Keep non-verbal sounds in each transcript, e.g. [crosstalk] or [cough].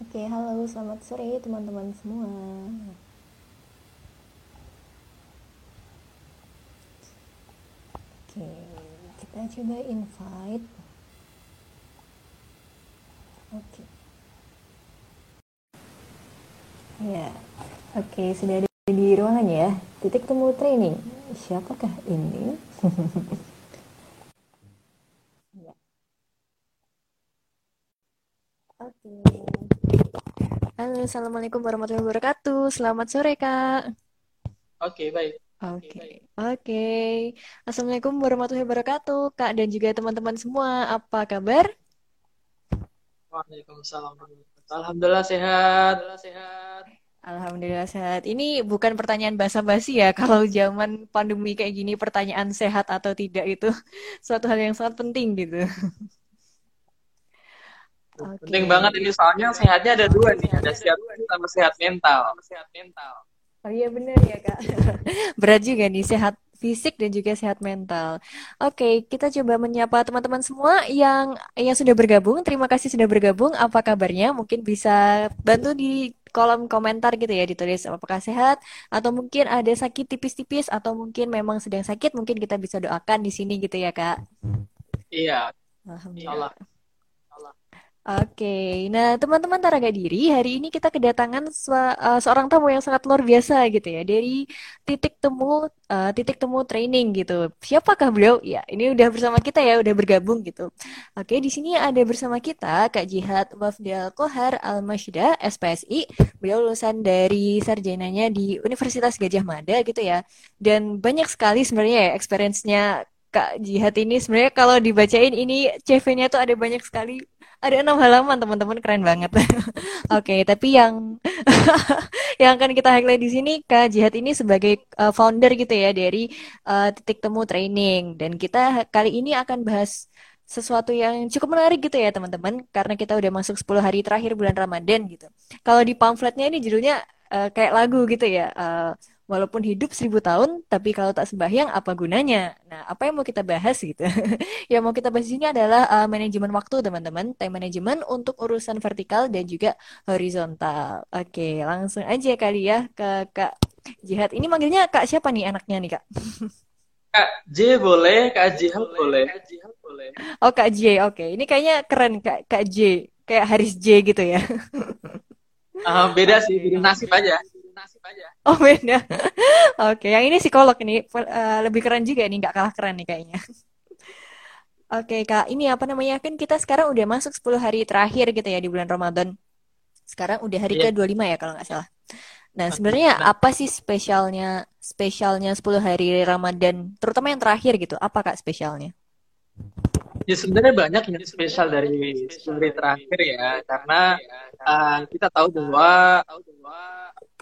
Oke, halo, selamat sore teman-teman semua. Oke, kita coba invite. Oke. Ya, oke, sudah ada di ruangan ya. Titik temu training. Siapakah ini? [laughs] Ya. Oke. Halo, assalamualaikum warahmatullahi wabarakatuh. Selamat sore, Kak. Oke, baik. Oke, oke. Assalamualaikum warahmatullahi wabarakatuh, Kak dan juga teman-teman semua. Apa kabar? Waalaikumsalam. Alhamdulillah sehat. sehat. Alhamdulillah sehat. Ini bukan pertanyaan basa-basi ya. Kalau zaman pandemi kayak gini, pertanyaan sehat atau tidak itu [laughs] suatu hal yang sangat penting gitu. Oke. Penting banget ini soalnya sehatnya ada dua nih, ada sehat sama sehat mental. Sehat mental. Oh iya benar ya kak. [laughs] Berat juga nih sehat fisik dan juga sehat mental. Oke, kita coba menyapa teman-teman semua yang yang sudah bergabung. Terima kasih sudah bergabung. Apa kabarnya? Mungkin bisa bantu di kolom komentar gitu ya ditulis apakah sehat atau mungkin ada sakit tipis-tipis atau mungkin memang sedang sakit mungkin kita bisa doakan di sini gitu ya kak. Iya. Alhamdulillah. Oke, nah teman-teman taraga diri, hari ini kita kedatangan se uh, seorang tamu yang sangat luar biasa gitu ya dari titik temu uh, titik temu training gitu. Siapakah beliau? Ya, ini udah bersama kita ya, udah bergabung gitu. Oke, di sini ada bersama kita Kak Jihad Wafdal Kohar Al Mashida SPSI. Beliau lulusan dari sarjananya di Universitas Gajah Mada gitu ya. Dan banyak sekali sebenarnya ya experience-nya Kak Jihad ini sebenarnya kalau dibacain ini CV-nya tuh ada banyak sekali ada enam halaman teman-teman keren banget. [laughs] Oke, okay, tapi yang [laughs] yang akan kita highlight di sini Kak Jihad ini sebagai uh, founder gitu ya dari uh, titik temu training dan kita kali ini akan bahas sesuatu yang cukup menarik gitu ya teman-teman karena kita udah masuk 10 hari terakhir bulan Ramadan gitu. Kalau di pamfletnya ini judulnya uh, kayak lagu gitu ya. Uh, walaupun hidup seribu tahun, tapi kalau tak sembahyang apa gunanya? Nah, apa yang mau kita bahas gitu? [laughs] yang mau kita bahas ini adalah uh, manajemen waktu, teman-teman. Time management untuk urusan vertikal dan juga horizontal. Oke, langsung aja kali ya ke Kak Jihad. Ini manggilnya Kak siapa nih anaknya nih, Kak? Kak J boleh, Kak Jihad boleh. Oh, Kak J. Oke. Ini kayaknya keren Kak Kak J. Kayak Haris J gitu ya. uh, [laughs] beda sih, beda nasib aja nasib aja. Oh beda. [laughs] Oke, yang ini psikolog ini uh, lebih keren juga nih, nggak kalah keren nih kayaknya. [laughs] Oke kak, ini apa namanya kan kita sekarang udah masuk 10 hari terakhir gitu ya di bulan Ramadan. Sekarang udah hari yeah. ke-25 ya kalau nggak salah. Nah sebenarnya apa sih spesialnya spesialnya 10 hari Ramadan, terutama yang terakhir gitu? Apa kak spesialnya? Ya sebenarnya banyak yang spesial dari 10 hari terakhir ya, karena uh, kita tahu bahwa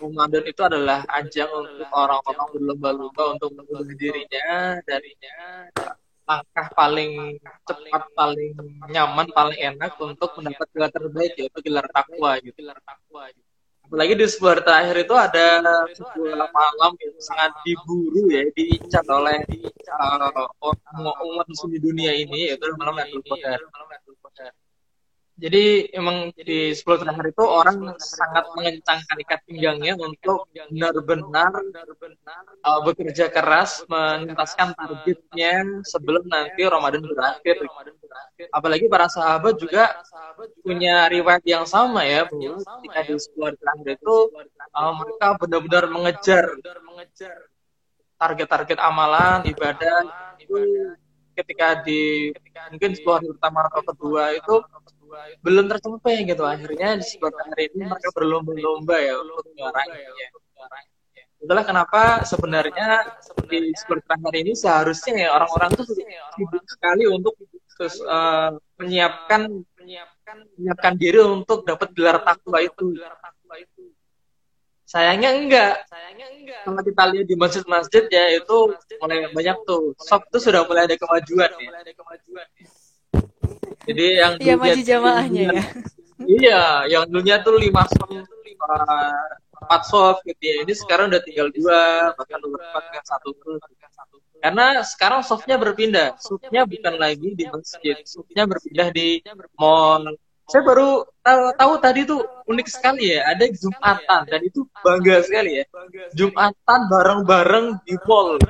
Ramadan itu adalah ajang untuk orang-orang berlomba-lomba untuk membunuh dirinya darinya langkah paling cepat, paling nyaman, paling enak untuk mendapat gelar terbaik yaitu gelar takwa gitu. Apalagi di sebuah terakhir itu ada sebuah malam yang sangat diburu ya, diincar oleh uh, umat muslim di dunia ini yaitu malam Lailatul Qadar. Jadi emang di 10 terakhir itu orang sangat mengencangkan ikat pinggangnya untuk benar-benar uh, bekerja keras menuntaskan targetnya sebelum nanti Ramadan berakhir. Apalagi para sahabat juga punya riwayat yang sama ya, bahwa ketika di 10 terakhir itu uh, mereka benar-benar mengejar target-target amalan, ibadah itu ketika di mungkin 10 hari pertama atau kedua itu belum tercapai gitu akhirnya di sebuah hari ini mereka berlomba-lomba ya untuk meraihnya itulah kenapa sebenarnya di sebuah hari ini seharusnya ya orang-orang tuh sibuk sekali untuk terus uh, menyiapkan menyiapkan diri untuk dapat gelar takwa itu. sayangnya enggak. Sayangnya enggak. Kalau kita lihat di masjid-masjid ya itu mulai banyak tuh. soft tuh sudah mulai ada kemajuan ya jadi yang Iya maju jamaahnya ya. Iya, yang dulunya tuh lima soft, empat soft gitu ya. Ini sekarang udah tinggal dua, bahkan beberapa kan satu tuh. Karena sekarang softnya berpindah, softnya bukan lagi di masjid, softnya berpindah di mall, saya baru tahu, tahu tadi tuh unik sekali ya ada jumatan dan itu bangga sekali ya jumatan bareng-bareng di mall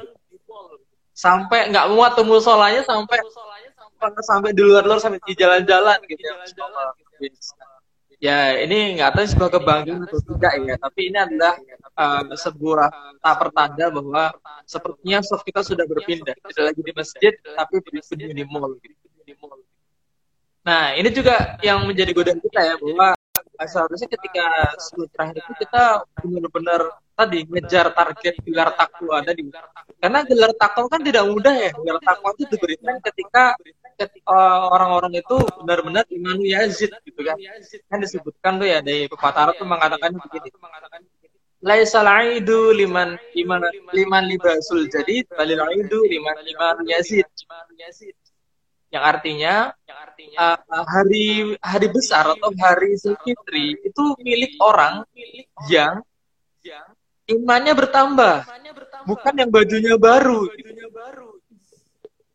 sampai nggak muat temu solanya sampai sampai di luar-luar sampai di jalan-jalan gitu ya ya. ini nggak tahu sebuah kebanggaan atau tidak ya tapi ini adalah uh, sebuah tak pertanda bahwa sepertinya soft kita sudah berpindah. tidak lagi di masjid tapi berpindah di mall gitu. Nah, ini juga yang menjadi godaan kita ya bahwa seharusnya ketika sebelum terakhir itu kita benar-benar tadi ngejar target gelar takwa tadi. Karena gelar takwa kan tidak mudah ya. Gelar takwa itu diberikan ketika ketika orang-orang itu benar-benar iman Yazid gitu kan. Kan disebutkan tuh ya dari pepatah Arab tuh mengatakan begini. Laisal aidu liman liman liman libasul jadi balil aidu liman liman Yazid yang artinya, yang artinya uh, hari hari besar atau hari Zulfitri itu milik orang yang imannya bertambah, bukan yang bajunya baru.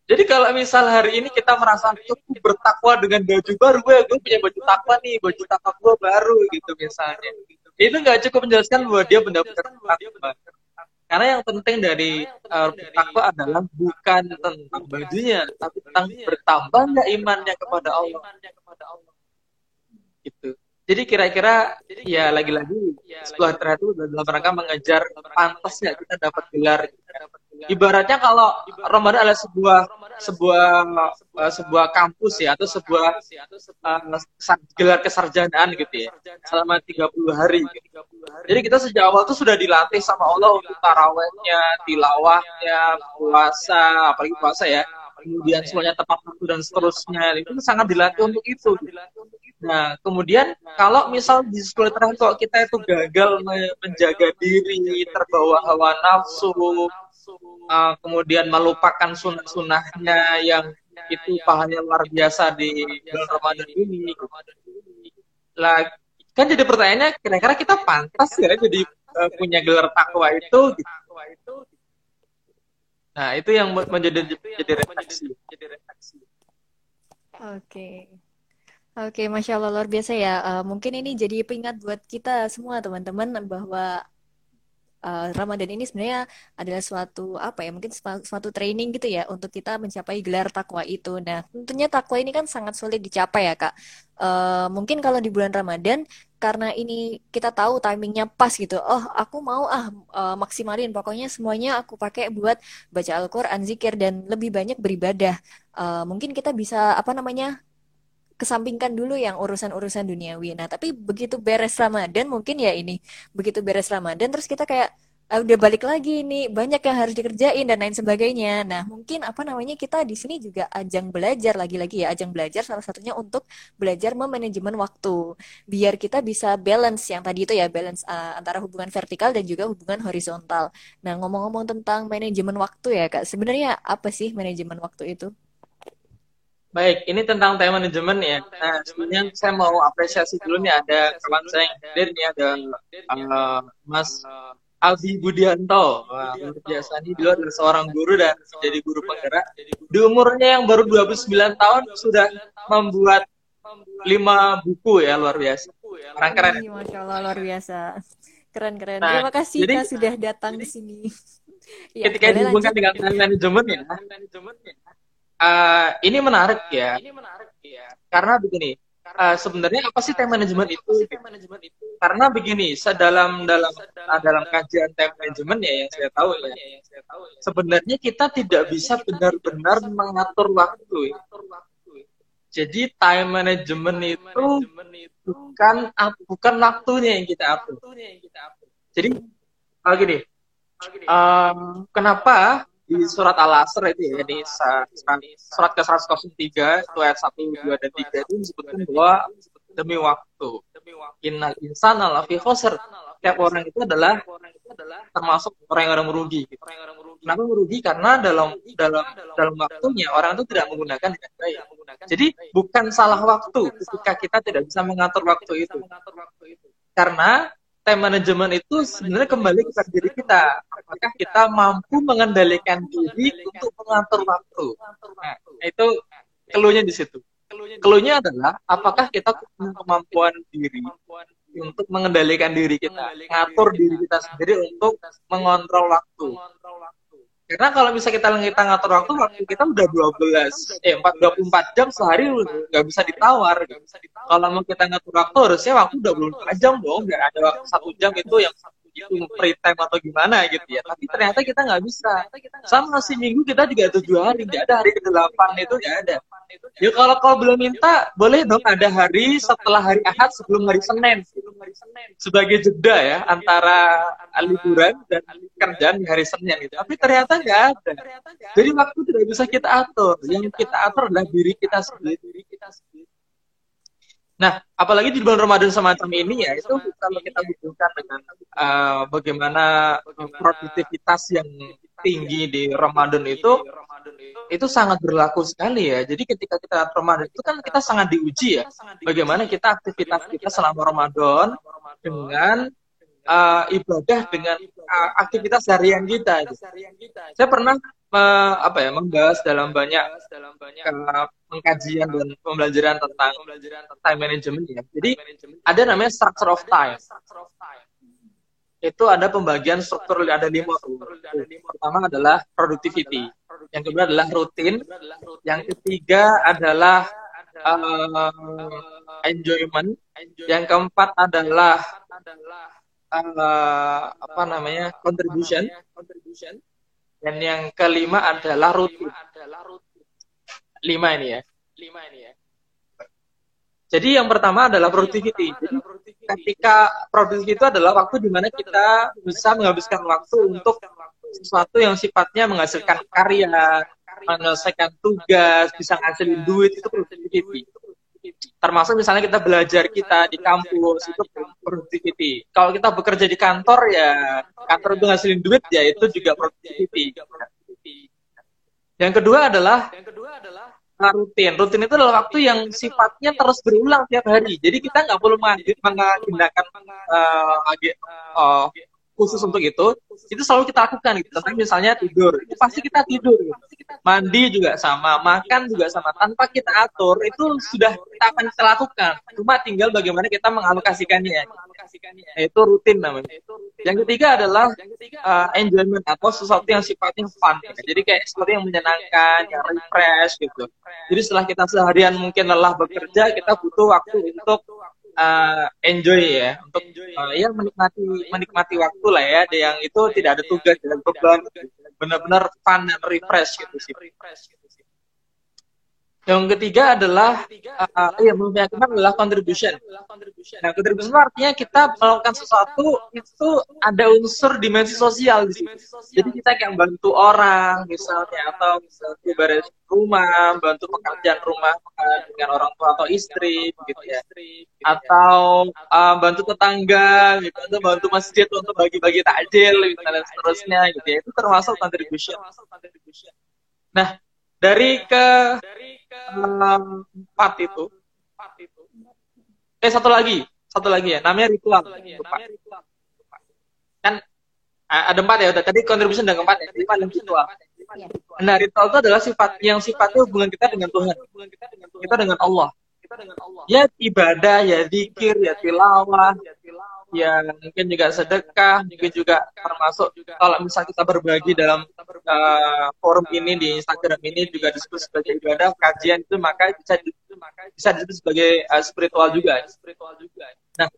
Jadi kalau misal hari ini kita merasa cukup bertakwa dengan baju baru, gue, gue punya baju takwa nih, baju takwa gue baru gitu misalnya. Itu nggak cukup menjelaskan bahwa dia mendapatkan takwa. Karena yang penting dari uh, takwa adalah bukan tentang bajunya, tapi tentang bertambahnya imannya kepada Allah. Gitu. Jadi kira-kira ya lagi-lagi setelah itu dalam rangka mengejar pantasnya kita dapat gelar. Ibaratnya kalau Ramadan adalah sebuah sebuah uh, sebuah kampus ya atau sebuah uh, gelar kesarjanaan gitu ya selama 30 hari. Gitu. Jadi kita sejak awal tuh sudah dilatih sama Allah untuk tarawehnya, tilawahnya, puasa, apalagi puasa ya. Kemudian semuanya tepat waktu dan seterusnya. Itu sangat dilatih untuk itu. Nah, kemudian kalau misal di sekolah kalau kita itu gagal menjaga diri, terbawa hawa nafsu, uh, kemudian melupakan sunnah-sunnahnya yang itu pahalanya luar biasa di Ramadan ini. Lah, kan jadi pertanyaannya kira-kira kita pantas ya jadi uh, punya gelar takwa itu gitu. Nah, itu yang menjadi jadi refleksi. Oke. Oke, Masya Allah luar biasa ya. Uh, mungkin ini jadi pengingat buat kita semua teman-teman bahwa uh, Ramadan ini sebenarnya adalah suatu apa ya mungkin suatu training gitu ya untuk kita mencapai gelar takwa itu. Nah tentunya takwa ini kan sangat sulit dicapai ya kak. Uh, mungkin kalau di bulan Ramadan karena ini kita tahu timingnya pas gitu. Oh aku mau ah uh, maksimalin pokoknya semuanya aku pakai buat baca Al-Quran, zikir dan lebih banyak beribadah. Uh, mungkin kita bisa apa namanya kesampingkan dulu yang urusan-urusan duniawi. Nah, tapi begitu beres Ramadan mungkin ya ini, begitu beres Ramadan terus kita kayak ah, udah balik lagi nih, banyak yang harus dikerjain dan lain sebagainya. Nah, mungkin apa namanya kita di sini juga ajang belajar lagi-lagi ya, ajang belajar salah satunya untuk belajar memanajemen waktu. Biar kita bisa balance yang tadi itu ya, balance uh, antara hubungan vertikal dan juga hubungan horizontal. Nah, ngomong-ngomong tentang manajemen waktu ya, Kak. Sebenarnya apa sih manajemen waktu itu? Baik, ini tentang time management ya. Nah, sebenarnya saya mau apresiasi dulu nih ada kawan saya yang hadir nih ada uh, Mas Aldi Budianto. Wah, luar biasa nih dia adalah seorang guru dan jadi guru penggerak. Di umurnya yang baru 29 tahun sudah membuat lima buku ya luar biasa. Keren keren. Masya Allah luar biasa. Keren keren. Nah, Terima kasih jadi, sudah datang di sini. [laughs] ya, ketika dihubungkan dengan time management ya, uh, ini menarik ya. Ini menarik ya. Karena begini, uh, sebenarnya apa sih time management itu? Karena begini, sedalam dalam uh, dalam kajian time management ya yang saya tahu ya, sebenarnya kita tidak bisa benar-benar mengatur waktu. Ya. Jadi time management itu bukan bukan waktunya yang kita atur. Jadi, uh, gini, uh, kenapa di surat Al-Asr itu ya di surat ke 103 itu ayat 1, 2 dan 3 itu disebutkan bahwa demi waktu. Innal insana lafi khosr tiap orang itu adalah termasuk orang yang merugi. Kenapa merugi? Karena dalam dalam dalam waktunya orang itu tidak menggunakan dengan baik. Jadi bukan salah waktu ketika kita tidak bisa mengatur waktu itu. Karena time management itu sebenarnya kembali kepada diri kita. Apakah kita mampu mengendalikan diri untuk mengatur waktu? Nah, itu keluhnya di situ. Keluhnya adalah apakah kita punya kemampuan diri untuk mengendalikan diri kita, ngatur diri kita sendiri untuk mengontrol waktu. Karena kalau misalnya kita kita ngatur waktu, waktu kita udah 12, eh 4, 24 jam sehari nggak bisa ditawar. Kalau mau kita ngatur waktu, harusnya waktu udah 24 jam dong, nggak ada satu jam itu yang free time atau gimana gitu ya. Tapi ternyata kita nggak bisa. Sama si minggu kita juga tujuh hari, nggak ada hari ke delapan itu nggak ada. Ya kalau kau belum minta, boleh dong ada hari setelah hari Ahad sebelum hari Senin. Sebagai jeda ya antara liburan dan kerjaan di hari Senin itu. Tapi ternyata nggak ada. Jadi waktu tidak bisa kita atur. Yang kita atur adalah diri kita sendiri. Nah, apalagi di bulan Ramadan semacam ini ya, itu kalau kita hubungkan dengan uh, bagaimana produktivitas yang tinggi di Ramadan itu, itu sangat berlaku sekali ya. Jadi ketika kita Ramadan itu kan kita sangat diuji ya, bagaimana kita aktivitas kita selama Ramadan dengan uh, ibadah dengan uh, aktivitas harian kita. Gitu. Saya pernah uh, apa ya membahas dalam banyak uh, pengkajian dan pembelajaran tentang time management ya. Jadi ada namanya structure of time. Itu ada pembagian struktur ada lima. Pertama adalah productivity. Yang kedua adalah rutin. Yang ketiga adalah uh, enjoyment. Yang keempat adalah uh, apa namanya contribution. Dan yang kelima adalah rutin lima ini ya. Lima ini ya. Jadi yang pertama adalah productivity. Jadi ketika productivity itu adalah waktu di mana kita bisa menghabiskan waktu untuk sesuatu yang sifatnya menghasilkan karya, menyelesaikan tugas, bisa ngasilin duit itu productivity. Termasuk misalnya kita belajar kita di kampus itu productivity. Kalau kita bekerja di kantor ya kantor itu ngasilin duit ya itu juga productivity. Yang kedua adalah yang kedua adalah rutin. Rutin itu adalah waktu yang sifatnya terus berulang tiap hari. Jadi kita nggak perlu menggunakan uh, uh, khusus untuk itu. Itu selalu kita lakukan gitu. Tentang misalnya tidur, itu pasti kita tidur. Gitu. Mandi juga sama, makan juga sama. Tanpa kita atur, itu sudah kita akan kita lakukan. Cuma tinggal bagaimana kita mengalokasikannya. Itu rutin namanya. Yang ketiga adalah uh, enjoyment atau sesuatu yang sifatnya fun. Ya. Jadi kayak sesuatu yang menyenangkan, yang refresh gitu. Jadi setelah kita seharian mungkin lelah bekerja, kita butuh waktu untuk uh, enjoy ya, untuk uh, ya menikmati menikmati waktu lah ya. Yang itu tidak ada tugas, tidak beban, benar-benar fun dan refresh gitu sih. Yang ketiga adalah uh, ya meyakinkan adalah contribution. Nah, contribution artinya kita melakukan sesuatu itu ada unsur dimensi sosial di situ. Jadi kita kayak bantu orang misalnya atau misalnya beres rumah, bantu pekerjaan rumah dengan orang tua atau istri gitu ya. Atau uh, bantu tetangga gitu atau bantu masjid untuk bagi-bagi takjil gitu, dan seterusnya gitu ya. Itu termasuk contribution. Nah, dari ke empat itu. Eh satu lagi satu lagi ya. Namanya ritual. Kan ada empat ya udah tadi contribution dan keempat ya. Lima dan ritual. Nah ritual itu adalah sifat yang sifatnya hubungan kita dengan Tuhan. Kita dengan Allah. Ya ibadah ya zikir ya tilawah ya mungkin juga sedekah, mungkin juga termasuk kalau misalnya kita berbagi dalam uh, forum ini di Instagram ini juga disebut sebagai ibadah kajian itu maka bisa bisa disebut sebagai uh, spiritual juga. Nah,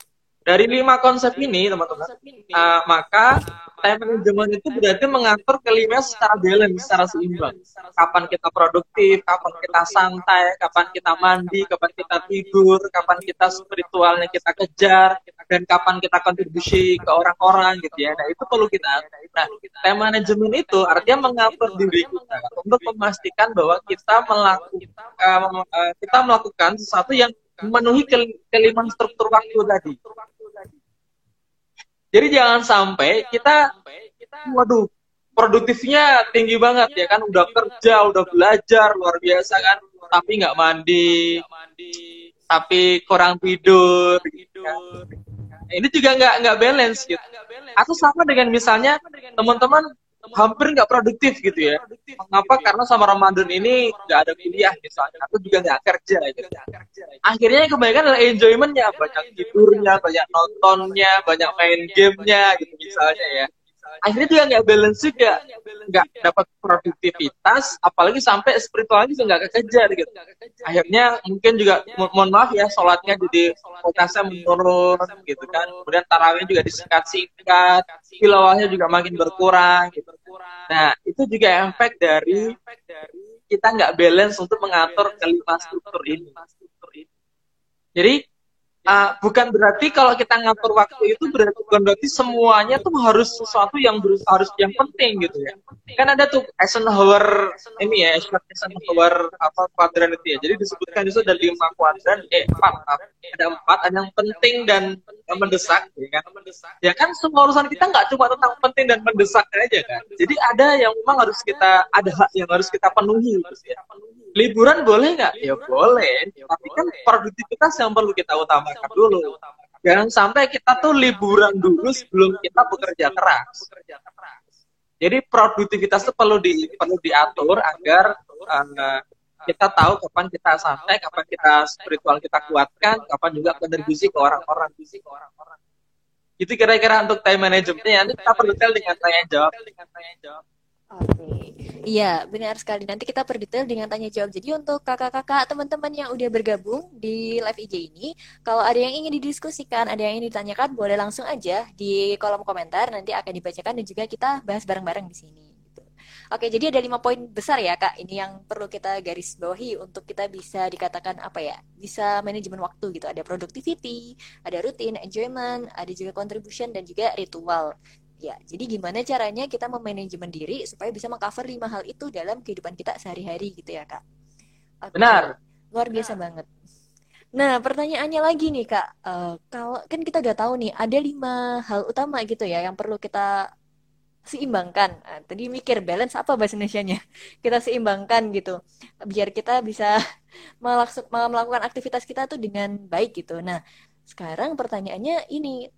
dari lima konsep ini, teman-teman, uh, maka time management itu berarti mengatur kelima secara balance, secara seimbang. Kapan kita produktif, kapan kita santai, kapan kita mandi, kapan kita tidur, kapan kita spiritualnya kita kejar, dan kapan kita kontribusi ke orang-orang gitu ya. Nah, itu perlu kita. Nah, time management itu artinya mengatur diri kita untuk memastikan bahwa kita melakukan uh, kita melakukan sesuatu yang memenuhi kelima struktur waktu tadi. Jadi jangan sampai kita, waduh, produktifnya tinggi banget ya kan, udah kerja, udah belajar luar biasa kan, tapi nggak mandi, tapi kurang tidur. Gitu kan. Ini juga nggak nggak balance gitu. Atau sama dengan misalnya teman-teman hampir nggak produktif gitu ya. Mengapa? Karena sama Ramadan ini nggak ada kuliah misalnya, atau juga nggak kerja gitu. Akhirnya yang kebanyakan adalah enjoymentnya, banyak tidurnya, banyak nontonnya, banyak main gamenya gitu misalnya ya akhirnya juga nggak balance juga. Nggak dapat produktivitas apalagi sampai spiritualnya juga nggak kekejar gitu. Akhirnya mungkin juga mo mohon maaf ya sholatnya jadi fokusnya menurun gitu kan. Kemudian tarawih juga disingkat-singkat tilawahnya juga makin berkurang gitu. nah itu juga efek dari kita nggak balance untuk mengatur kelima struktur ini. Jadi Uh, bukan berarti kalau kita ngatur waktu itu berarti bukan berarti semuanya tuh harus sesuatu yang harus yang penting gitu ya. Kan ada tuh Eisenhower ini ya, Eisenhower apa kuadran itu ya. Jadi disebutkan itu ada lima kuadran, eh empat, ada empat, ada yang penting dan mendesak, ya kan? Ya kan semua urusan kita nggak cuma tentang penting dan mendesak aja kan. Jadi ada yang memang harus kita ada hak yang harus kita penuhi gitu ya liburan boleh nggak? Ya boleh, tapi kan produktivitas yang perlu kita utamakan dulu. Jangan sampai kita tuh liburan dulu sebelum kita bekerja keras. Jadi produktivitas itu perlu di perlu diatur agar uh, kita tahu kapan kita santai, kapan kita spiritual kita kuatkan, kapan juga kontribusi ke orang-orang. Itu kira-kira untuk time managementnya. Nanti kita perlu dengan tanya jawab. Oke, iya benar sekali. Nanti kita perdetail dengan tanya jawab. Jadi untuk kakak-kakak teman-teman yang udah bergabung di live IG ini, kalau ada yang ingin didiskusikan, ada yang ingin ditanyakan, boleh langsung aja di kolom komentar. Nanti akan dibacakan dan juga kita bahas bareng-bareng di sini. Gitu. Oke, jadi ada lima poin besar ya kak. Ini yang perlu kita garis bawahi untuk kita bisa dikatakan apa ya, bisa manajemen waktu gitu. Ada productivity, ada rutin, enjoyment, ada juga contribution dan juga ritual. Ya, jadi gimana caranya kita memanajemen diri supaya bisa mengcover lima hal itu dalam kehidupan kita sehari-hari gitu ya, Kak? Oke. Benar. Luar biasa Benar. banget. Nah, pertanyaannya lagi nih, Kak. Uh, kalau kan kita udah tahu nih, ada lima hal utama gitu ya yang perlu kita seimbangkan. Nah, tadi mikir balance apa bahasa Indonesia-nya? [laughs] Kita seimbangkan gitu. Biar kita bisa [laughs] melakukan aktivitas kita tuh dengan baik gitu. Nah, sekarang pertanyaannya ini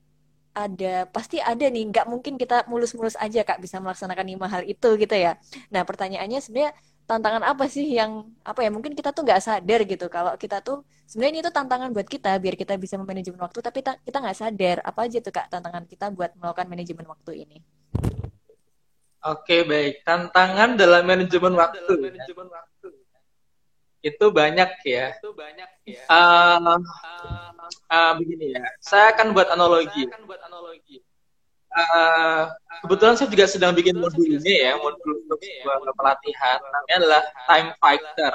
ada pasti ada nih nggak mungkin kita mulus-mulus aja kak bisa melaksanakan lima hal itu gitu ya. Nah pertanyaannya sebenarnya tantangan apa sih yang apa ya mungkin kita tuh nggak sadar gitu kalau kita tuh sebenarnya ini tuh tantangan buat kita biar kita bisa memanajemen waktu tapi kita nggak sadar. Apa aja tuh kak tantangan kita buat melakukan manajemen waktu ini? Oke baik. Tantangan dalam manajemen waktu. Dalam manajemen waktu itu banyak ya. Itu banyak ya. Uh, uh, begini ya, saya akan buat analogi. Saya akan buat analogi. Uh, kebetulan saya juga sedang bikin modul ini ya, modul untuk sebuah pelatihan. Namanya adalah time fighter.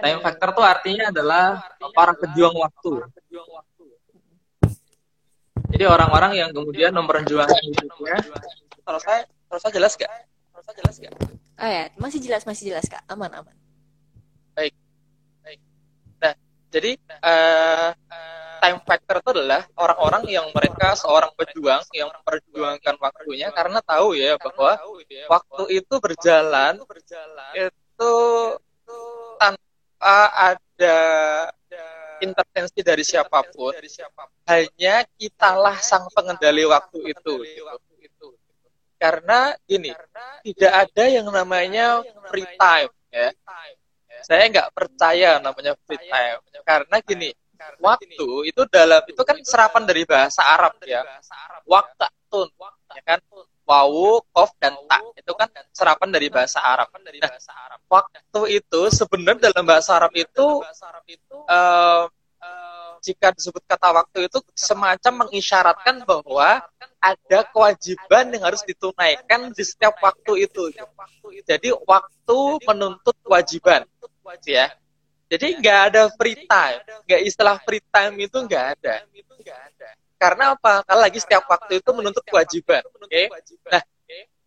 Time fighter tuh artinya adalah para pejuang waktu. Jadi orang-orang yang kemudian memperjuangkan hidupnya. Kalau saya, kalau saya jelas gak? Kalau saya jelas gak? Oh ya, masih jelas, masih jelas kak, aman, aman. Baik, baik. Nah, jadi uh, time factor itu adalah orang-orang yang mereka seorang pejuang yang memperjuangkan waktunya karena tahu ya bahwa waktu itu berjalan itu tanpa ada intervensi dari siapa pun, hanya kitalah sang pengendali waktu itu. Gitu karena gini tidak ada yang namanya free time ya. saya nggak percaya namanya free time. karena gini waktu itu dalam itu kan serapan dari bahasa Arab ya. waktu ya kan? wawu kof dan tak. Itu kan serapan dari bahasa Arab. nah, waktu itu sebenarnya dalam bahasa Arab itu uh, jika disebut kata waktu itu semacam mengisyaratkan bahwa ada kewajiban yang harus ditunaikan di setiap waktu itu. Jadi waktu menuntut kewajiban, ya. Jadi nggak ada free time, nggak istilah free time itu nggak ada. Karena apa? Karena lagi setiap waktu itu menuntut kewajiban. Oke. Okay? Nah,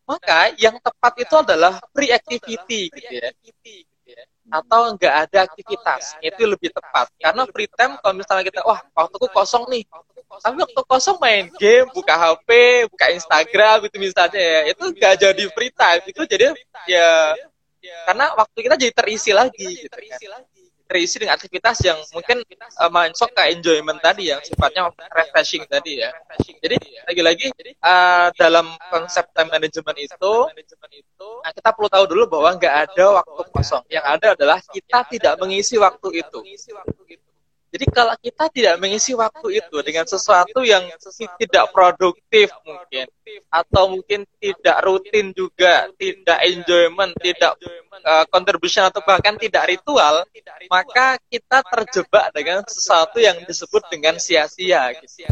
maka yang tepat itu adalah free activity, gitu ya atau nggak ada aktivitas. itu lebih tepat. Karena free time kalau misalnya kita wah waktuku kosong nih. tapi waktu kosong main game buka HP buka Instagram itu misalnya ya. Itu nggak jadi free time. itu jadi ya karena waktu kita jadi terisi lagi gitu kan terisi dengan aktivitas yang mungkin uh, masuk ke enjoyment tadi yang sifatnya refreshing tadi ya. Jadi lagi-lagi uh, dalam konsep time management itu nah, kita perlu tahu dulu bahwa nggak ada waktu kosong. Yang ada adalah kita tidak mengisi waktu itu. Jadi kalau kita tidak mengisi waktu itu dengan sesuatu yang tidak produktif mungkin atau mungkin tidak rutin juga, tidak enjoyment, tidak uh, contribution atau bahkan tidak ritual, maka kita terjebak dengan sesuatu yang disebut dengan sia-sia. Gitu.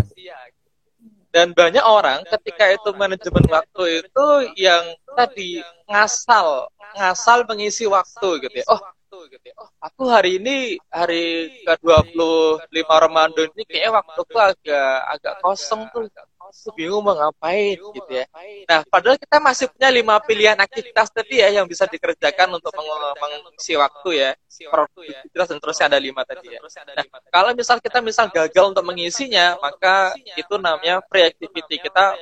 Dan banyak orang ketika itu manajemen waktu itu yang tadi ngasal, ngasal mengisi waktu gitu ya. Oh, gitu ya. Oh, aku hari ini hari ke-25 Ramadan ini kayaknya waktuku agak agak kosong tuh. Aku bingung mau ngapain gitu ya. Nah, padahal kita masih punya lima pilihan aktivitas tadi ya yang bisa dikerjakan untuk mengisi waktu ya. Produktivitas dan terusnya ada lima tadi ya. Nah, kalau misal kita misal gagal untuk mengisinya, maka itu namanya pre activity kita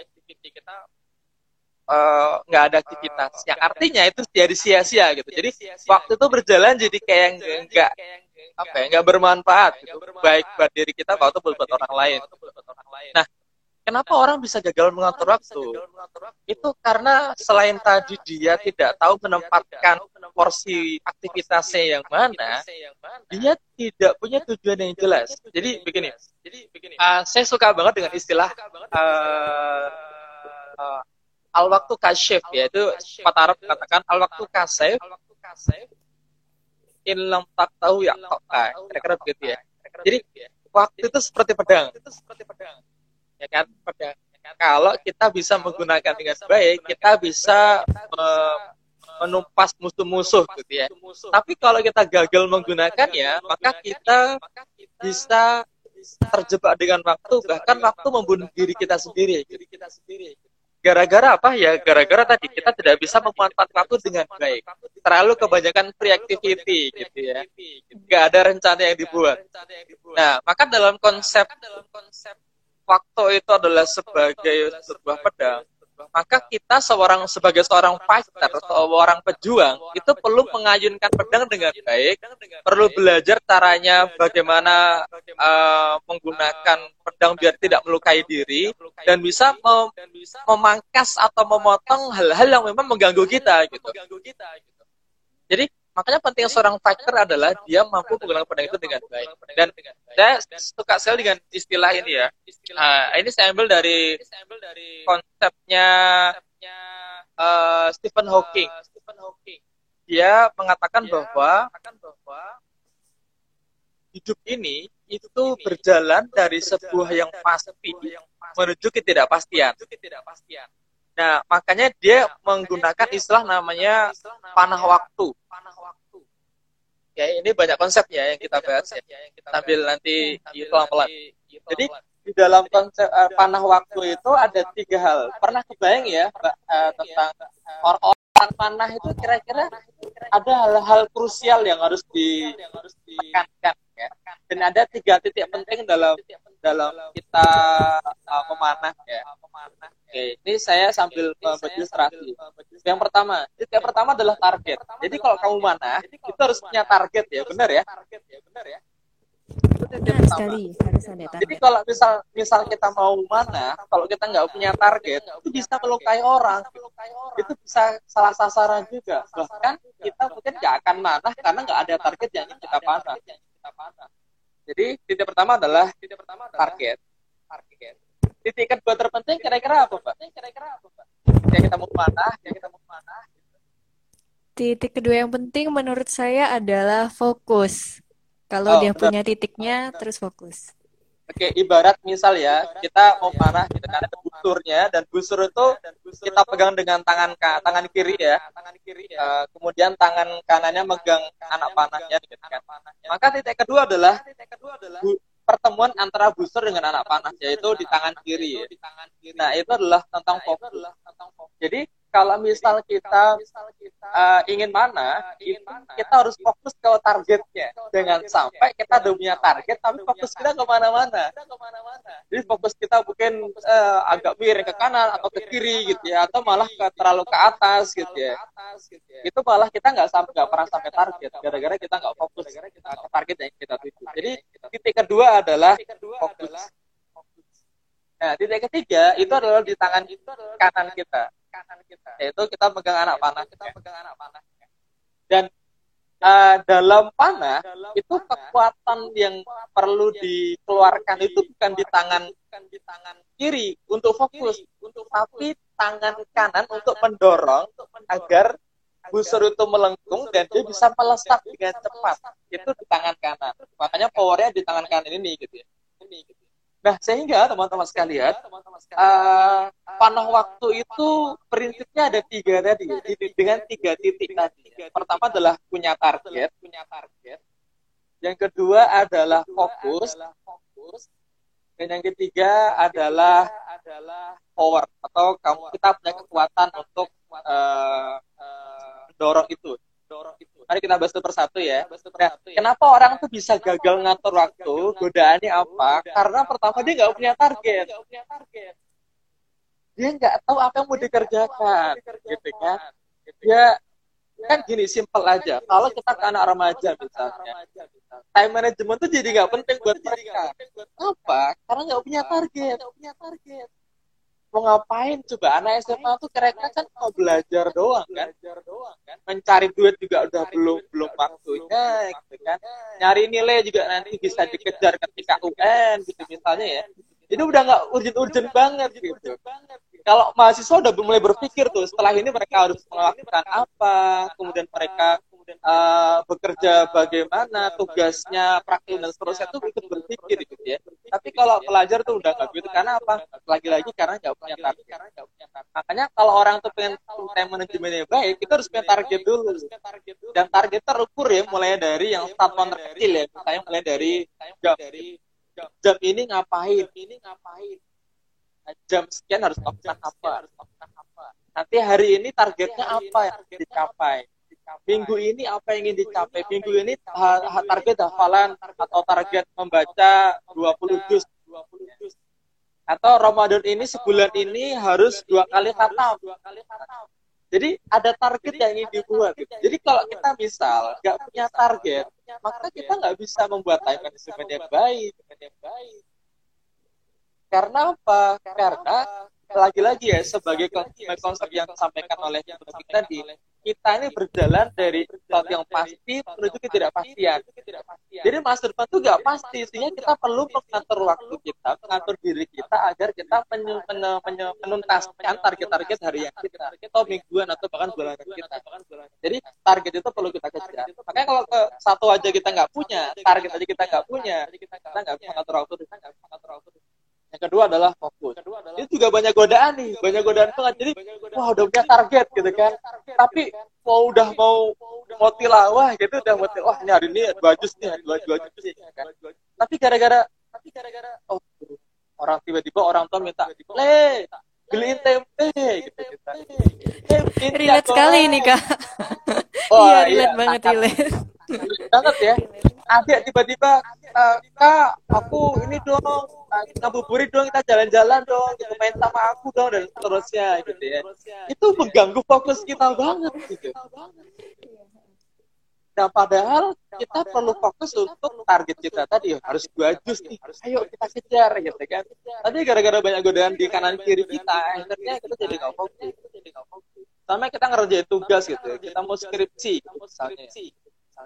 nggak uh, ada aktivitas. Yang artinya itu jadi sia-sia gitu. Jadi waktu itu berjalan jadi kayak nggak apa ya nggak bermanfaat gitu. baik buat diri kita atau buat orang lain. Nah, kenapa orang bisa gagal mengatur waktu? Itu karena selain tadi dia tidak tahu menempatkan porsi aktivitasnya yang mana, dia tidak punya tujuan yang jelas. Jadi begini, uh, saya suka banget dengan istilah uh, uh, al waktu kasyif yaitu empat Arab katakan al waktu kasif ilam tak tahu ya kira-kira begitu ya. Jadi waktu itu seperti pedang. Ya kan? Pedang kalau kita bisa menggunakan dengan baik kita bisa menumpas musuh-musuh gitu ya. Tapi kalau kita gagal menggunakannya maka kita bisa terjebak dengan waktu bahkan waktu membunuh diri kita sendiri diri kita sendiri Gara-gara apa ya? Gara-gara tadi kita tidak bisa memanfaatkan waktu dengan baik. Terlalu kebanyakan free activity gitu ya. Gak ada rencana yang dibuat. Nah, maka dalam konsep waktu itu adalah sebagai sebuah pedang maka kita seorang sebagai seorang fighter atau seorang pejuang itu perlu mengayunkan pedang dengan baik, perlu belajar caranya bagaimana uh, menggunakan pedang biar tidak melukai diri dan bisa mem memangkas atau memotong hal-hal yang memang mengganggu kita gitu. Jadi makanya penting seorang fighter adalah dia mampu menggunakan pedang itu dengan baik. Dan saya suka sekali dengan istilah ini ya. Uh, ini saya ambil dari konsepnya uh, Stephen Hawking. Dia mengatakan bahwa hidup ini itu berjalan dari sebuah yang pasti menuju ketidakpastian. Nah, makanya dia menggunakan istilah namanya panah waktu. Ya, ini banyak konsep ya yang kita bahas ya. Sambil nanti pelan-pelan. Jadi di dalam konsep uh, panah waktu itu ada tiga hal. Pernah kebayang ya Mbak uh, tentang orang-orang panah itu kira-kira ada hal-hal krusial yang harus ditekankan. Dan ada tiga titik penting dalam dalam kita uh, memanah ya. Oke, ini saya sambil berilustrasi. Yang pertama, titik pertama adalah target. Jadi kalau kamu mana, itu harus punya target ya, benar ya? Benar ya? Benar sekali, harus ada target. Jadi kalau misal misal kita mau mana, kalau kita nggak punya target, itu bisa melukai orang. Itu bisa salah sasaran juga. Bahkan kita mungkin nggak akan mana karena nggak ada target yang ingin kita panah. Jadi titik pertama adalah target. Target titik kedua terpenting kira-kira apa pak? Kira-kira apa pak? Ya kita mau mana? Ya kita mau mana? Titik kedua yang penting menurut saya adalah fokus. Kalau oh, dia betul. punya titiknya, terus fokus. Oke, ibarat misal ya, kita mau panah gitu kan ada busurnya dan busur itu kita pegang dengan tangan tangan kiri ya. Tangan kiri ya. Kemudian tangan kanannya megang anak panahnya gitu kan. Maka titik kedua adalah pertemuan antara booster dengan anak panah yaitu di tangan kiri. Nah itu adalah tentang fokus. Jadi kalau misal kita uh, ingin mana, itu kita harus fokus ke targetnya. Jangan sampai kita udah punya target, tapi fokus kita ke mana-mana. Jadi fokus kita mungkin uh, agak miring ke kanan atau ke kiri gitu ya, atau malah ke, terlalu ke atas gitu ya. Itu malah kita nggak sampai nggak pernah sampai target, gara-gara kita nggak fokus ke target yang kita tuju. Jadi titik kedua adalah fokus. Nah, titik ketiga itu adalah di tangan kanan kita kanan kita. Yaitu kita pegang anak panah. kita pegang anak panah. Dan uh, dalam panah itu kekuatan yang perlu dikeluarkan itu bukan di tangan bukan di tangan kiri untuk fokus untuk tapi tangan kanan untuk mendorong agar busur itu melengkung dan dia bisa melesat dengan cepat. itu di tangan kanan. Makanya powernya di tangan kanan ini gitu ya. Ini gitu Nah, sehingga teman-teman sekalian, uh, panah waktu itu prinsipnya ada tiga tadi, dengan tiga titik tadi. Pertama adalah punya target, punya target. Yang kedua adalah fokus, dan yang ketiga adalah power atau kamu kita punya kekuatan untuk uh, itu, dorong itu. Mari kita bahas satu persatu ya. Nah, kenapa orang tuh bisa gagal ngatur waktu? Godaannya apa? Karena pertama dia nggak punya target. Dia nggak tahu apa yang mau dikerjakan, gitu kan? Ya kan gini simple aja. Kalau kita ke anak remaja misalnya, time management tuh jadi nggak penting buat mereka. Apa? Karena nggak punya target. punya target mau ngapain? Coba anak SMA tuh kira-kira kan mau belajar doang kan? Mencari duit juga udah belum belum waktunya gitu kan. nyari nilai juga nanti bisa dikejar ketika UN gitu misalnya ya. ini udah nggak urgent-urgent banget gitu. kalau mahasiswa udah mulai berpikir tuh setelah ini mereka harus melakukan apa kemudian mereka uh, bekerja bagaimana tugasnya praktik dan seterusnya itu ikut berpikir gitu ya. tapi kalau pelajar tuh udah nggak gitu karena apa? lagi-lagi karena nggak punya target. makanya kalau orang tuh pengen time manajemennya baik itu harus punya target dulu. dan target terukur ya mulai dari yang start one terkecil ya misalnya mulai dari jam, jam ini ngapain? Ini ngapain? Jam sekian harus melakukan apa? nanti hari ini targetnya apa yang dicapai minggu ini apa yang ingin dicapai? minggu ini target hafalan atau target membaca 20 juz? atau Ramadan ini sebulan ini harus dua kali khatam. jadi ada target yang ingin dibuat. jadi kalau kita misal nggak punya target maka kita nggak bisa membuat time management yang baik. karena apa? Karena lagi-lagi ya sebagai konsep yang disampaikan oleh kita tadi kita ini berjalan dari sesuatu yang pasti menuju ketidakpastian. Jadi masa depan itu nggak pasti, sehingga kita perlu mengatur waktu kita, mengatur diri kita agar kita menuntaskan target-target harian kita, atau mingguan atau bahkan bulanan kita. Jadi target itu perlu kita kejar. Makanya kalau ke satu aja kita nggak punya, target aja kita nggak punya, kita nggak bisa mengatur waktu. Yang kedua adalah fokus. Kedua adalah ini juga banyak godaan nih, banyak godaan banget. Jadi wah udah punya target gitu kan. Tapi mau udah mau mau tilawah gitu udah mau wah ini hari ini dua juz nih, dua dua juz nih kan. Tapi gara-gara tapi gara-gara oh orang tiba-tiba orang tua minta le beliin tempe gitu kita. Relate sekali ini kak. [laughs] Oh, iya relate banget relate. Banget ya adik tiba-tiba uh, kak aku ini dong uh, ngabuburit dong kita jalan-jalan dong gitu main sama aku dong dan seterusnya gitu ya itu mengganggu fokus kita banget gitu Nah, padahal kita perlu fokus untuk target kita tadi harus dua jus nih. Ayo kita kejar gitu kan. Tapi gara-gara banyak godaan di kanan kiri kita, akhirnya kita jadi nggak fokus. Sama kita ngerjain tugas gitu. Ya. Kita mau skripsi misalnya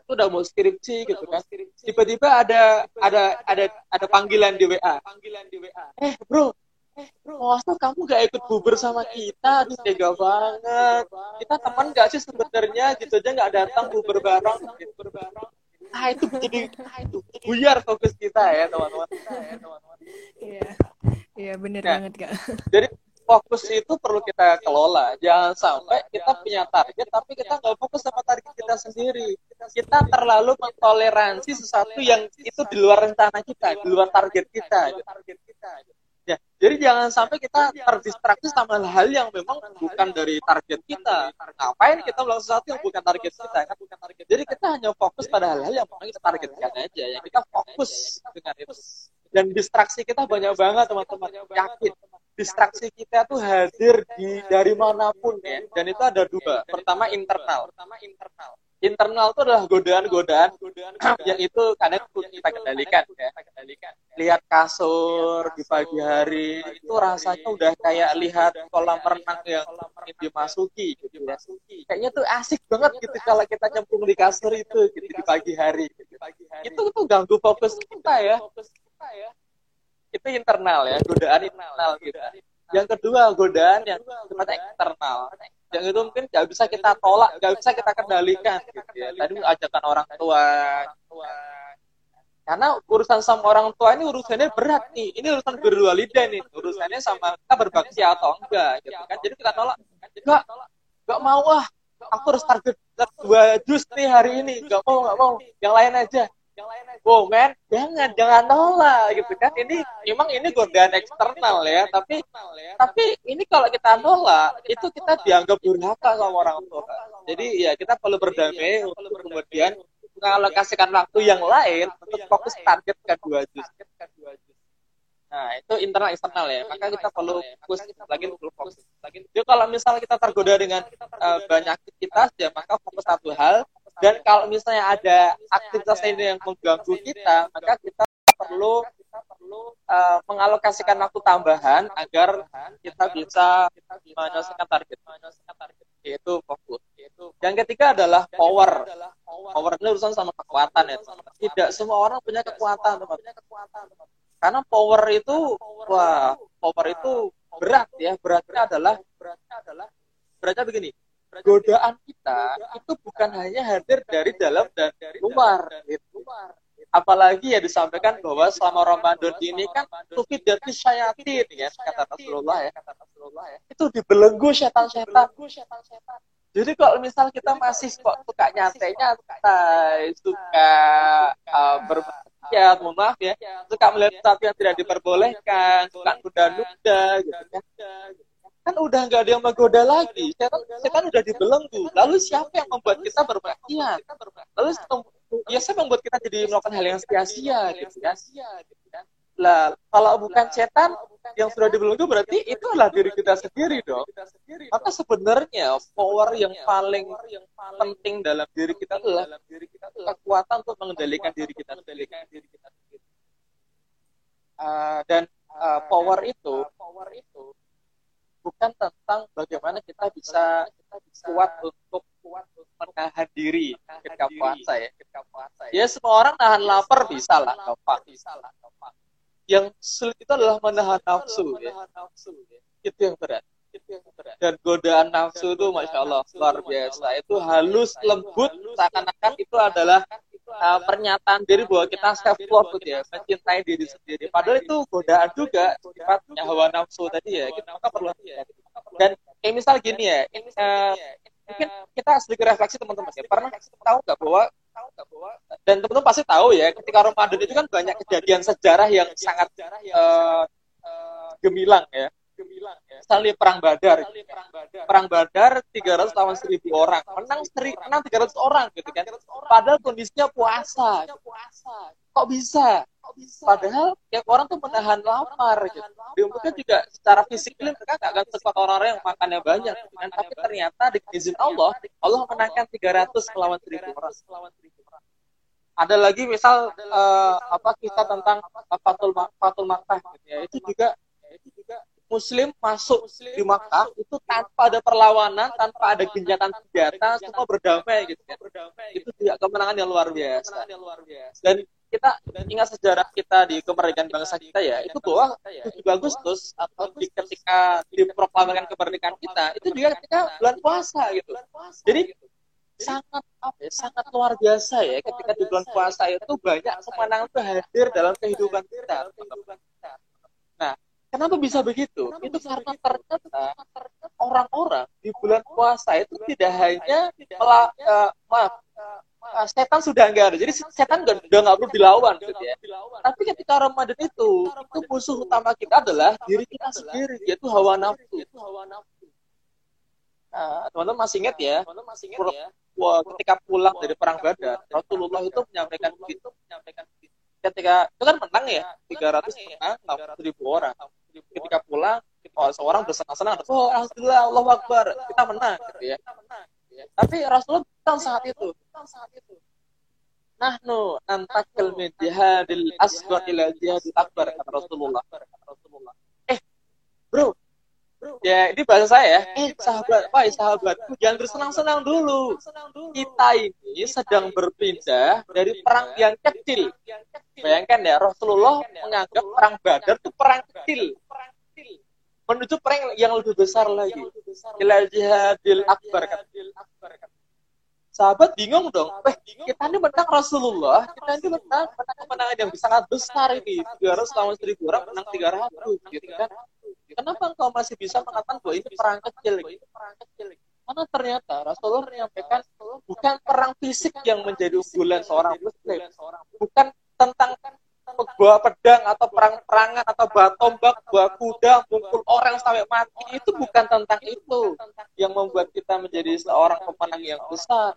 itu udah mau skripsi gitu kan. tiba-tiba ada ada ada ada panggilan di WA panggilan di WA eh bro. Eh bro masa kamu gak ikut bubur sama kita? aduh tega banget. Kita teman gak sih sebenarnya gitu aja nggak datang bubur bareng bubur bareng. Ah itu jadi ah, itu buyar fokus kita ya teman-teman iya. Iya benar nah, banget kak. jadi fokus itu perlu kita kelola. Jangan sampai kita punya target tapi kita nggak fokus sama target kita sendiri. Kita terlalu mentoleransi sesuatu yang itu di luar rencana kita, di luar target kita. Ya, Jadi jangan sampai kita terdistraksi sama hal yang memang bukan dari target kita. Ngapain kita melakukan sesuatu yang bukan target kita? Kan? Jadi kita hanya fokus pada hal-hal yang memang kita targetkan aja. Ya kita fokus dengan itu. Dan distraksi kita banyak banget teman-teman. Yakin. Distraksi kita tuh hadir di dari mana pun ya. Dan itu ada dua. Pertama internal. Pertama internal internal itu adalah godaan-godaan yang itu kadang kita kendalikan ya. Lihat kasur di pagi hari itu rasanya udah kayak lihat kolam renang yang dimasuki gitu ya. Kayaknya tuh asik banget gitu kalau kita nyemplung di kasur itu gitu di pagi hari. Gitu. Itu tuh ganggu fokus kita ya. Itu internal ya, godaan internal gitu. Yang kedua godaan yang sifatnya eksternal yang itu mungkin nggak bisa kita tolak, nggak bisa kita kendalikan. Gitu ya. Tadi ajakan orang tua, karena urusan sama orang tua ini urusannya berat nih. Ini urusan berdua lidah nih. Urusannya sama kita berbakti atau enggak, gitu kan? Jadi kita tolak, enggak, enggak mau ah. Aku harus target dua jus nih hari ini. Enggak mau, enggak mau. Yang lain aja yang lain aja. Oh men, jangan jangan nolak gitu kan. Ini memang ini godaan eksternal ya, tapi tapi ini kalau kita nolak itu kita dianggap durhaka sama orang tua. Jadi ya kita perlu berdamai untuk kemudian mengalokasikan waktu yang lain untuk fokus target kedua jus. Nah, itu internal eksternal ya. Maka kita perlu fokus lagi perlu fokus. Jadi kalau misalnya kita tergoda dengan uh, banyak aktivitas ya maka fokus satu hal dan kalau misalnya ada aktivitas ini yang mengganggu kita, maka kita perlu uh, mengalokasikan waktu tambahan agar kita bisa menyelesaikan target. Yaitu fokus. Yang ketiga adalah power. Power ini urusan sama kekuatan ya. Tidak semua orang punya kekuatan, teman. Karena power itu, wah, power itu berat ya. Beratnya adalah, beratnya adalah, beratnya begini godaan kita itu bukan hanya hadir dari dalam dan dari luar gitu. Apalagi ya disampaikan bahwa selama Ramadan ini kan tufid dari syayatin ya kata Rasulullah ya. Itu dibelenggu setan-setan. Jadi kalau misal kita masih kok suka nyantai nyantai, suka uh, bermaksiat, mohon maaf ya, suka melihat sesuatu yang tidak diperbolehkan, suka nuda-nuda gitu kan kan udah nggak ada yang menggoda lagi. Setan udah dibelenggu lalu siapa yang membuat kita bermaksiat lalu ya siapa membuat kita jadi melakukan hal yang sia-sia gitu kan? Lah kalau bukan setan yang sudah dibelenggu berarti itu adalah diri kita sendiri dong. Maka sebenarnya power yang paling penting dalam diri kita adalah kekuatan untuk mengendalikan diri kita sendiri. Uh, dan uh, power itu bukan tentang bagaimana kita bisa kita bisa kuat untuk kuat menahan diri ketika puasa ya. ketika puasa ya. ya semua orang nahan lapar bisa lah gampang. bisa lah gampang. Yang sulit itu adalah menahan nafsu ya. Itu yang berat dan godaan nafsu itu masya Allah luar biasa itu halus lembut seakan-akan itu adalah uh, pernyataan diri bahwa kita self love gitu ya, mencintai diri sendiri. Padahal itu godaan juga sifatnya hawa nafsu tadi ya. Kita perlu dan kayak misal gini ya, uh, mungkin kita sedikit refleksi teman-teman ya. Pernah tahu nggak bahwa dan teman-teman pasti tahu ya, ketika Ramadan itu kan banyak kejadian sejarah yang sangat uh, gemilang ya gemilang ya. Misalnya perang Badar. Perang Badar 300 lawan 1000 orang. Menang seri, menang 300 orang gitu kan. Padahal kondisinya puasa. Kok bisa? Padahal yang orang tuh menahan lapar gitu. Dia mungkin juga secara fisik mereka gak akan sekuat orang-orang yang makannya banyak. Gitu kan. Tapi ternyata di izin Allah, Allah menangkan 300 melawan 1000 orang. Ada lagi misal uh, apa kita tentang Fatul Fatul Makkah gitu ya. Itu juga itu juga Muslim masuk Muslim di Makkah itu tanpa ada perlawanan, tanpa ada genjatan senjata, semua berdamai gitu kan. Itu juga kemenangan yang luar biasa. Dan kita ingat sejarah kita di kemerdekaan bangsa kita ya, itu bahwa 7 Agustus atau di ketika diproklamirkan kemerdekaan kita, itu juga ketika bulan puasa gitu. Jadi sangat apa ya, sangat luar biasa ya ketika di bulan puasa itu banyak kemenangan itu hadir dalam kehidupan kita. Nah, Kenapa bisa begitu? Kenapa itu bisa karena ternyata orang-orang di bulan puasa itu tidak hanya mela, uh, maaf, uh, setan sudah enggak ada. Jadi setan udah nggak perlu dilawan gitu ya. Tapi ketika Ramadan itu, itu musuh utama kita adalah diri kita sendiri, yaitu hawa nafsu. Nah, teman-teman masih ingat ya, wah, ketika pulang dari perang Badar, Rasulullah itu menyampaikan begitu, menyampaikan ketika itu kan menang ya, 300 menang, 60 ribu orang. Ketika pulang, oh, seorang bersenang-senang, oh alhamdulillah, Allah Akbar, kita menang, gitu ya. Tapi Rasulullah bilang saat itu, nahnu antakil min jihadil asghar ila jihadil akbar kata Rasulullah. Eh, bro, Ya, ini bahasa saya ya. Eh, sahabat, Pak, sahabat, jangan bersenang-senang dulu. Kita ini sedang berpindah dari perang yang kecil. Bayangkan ya, Rasulullah menganggap perang Badar itu perang kecil menuju perang yang lebih besar lagi. Ila jihadil akbar. Sahabat bingung dong. Eh, kita ini menang Rasulullah. Kita ini menang, menang kemenangan yang sangat besar ini. 300 lawan 1000 orang menang 300. Gitu kan. Kenapa engkau masih bisa mengatakan bahwa ini perang kecil? Karena ternyata Rasulullah menyampaikan bukan perang fisik yang menjadi unggulan seorang muslim. Bukan tentang bawa pedang atau perang-perangan atau bawa tombak, bawa kuda, mukul orang sampai mati itu bukan tentang itu yang membuat kita menjadi seorang pemenang yang besar.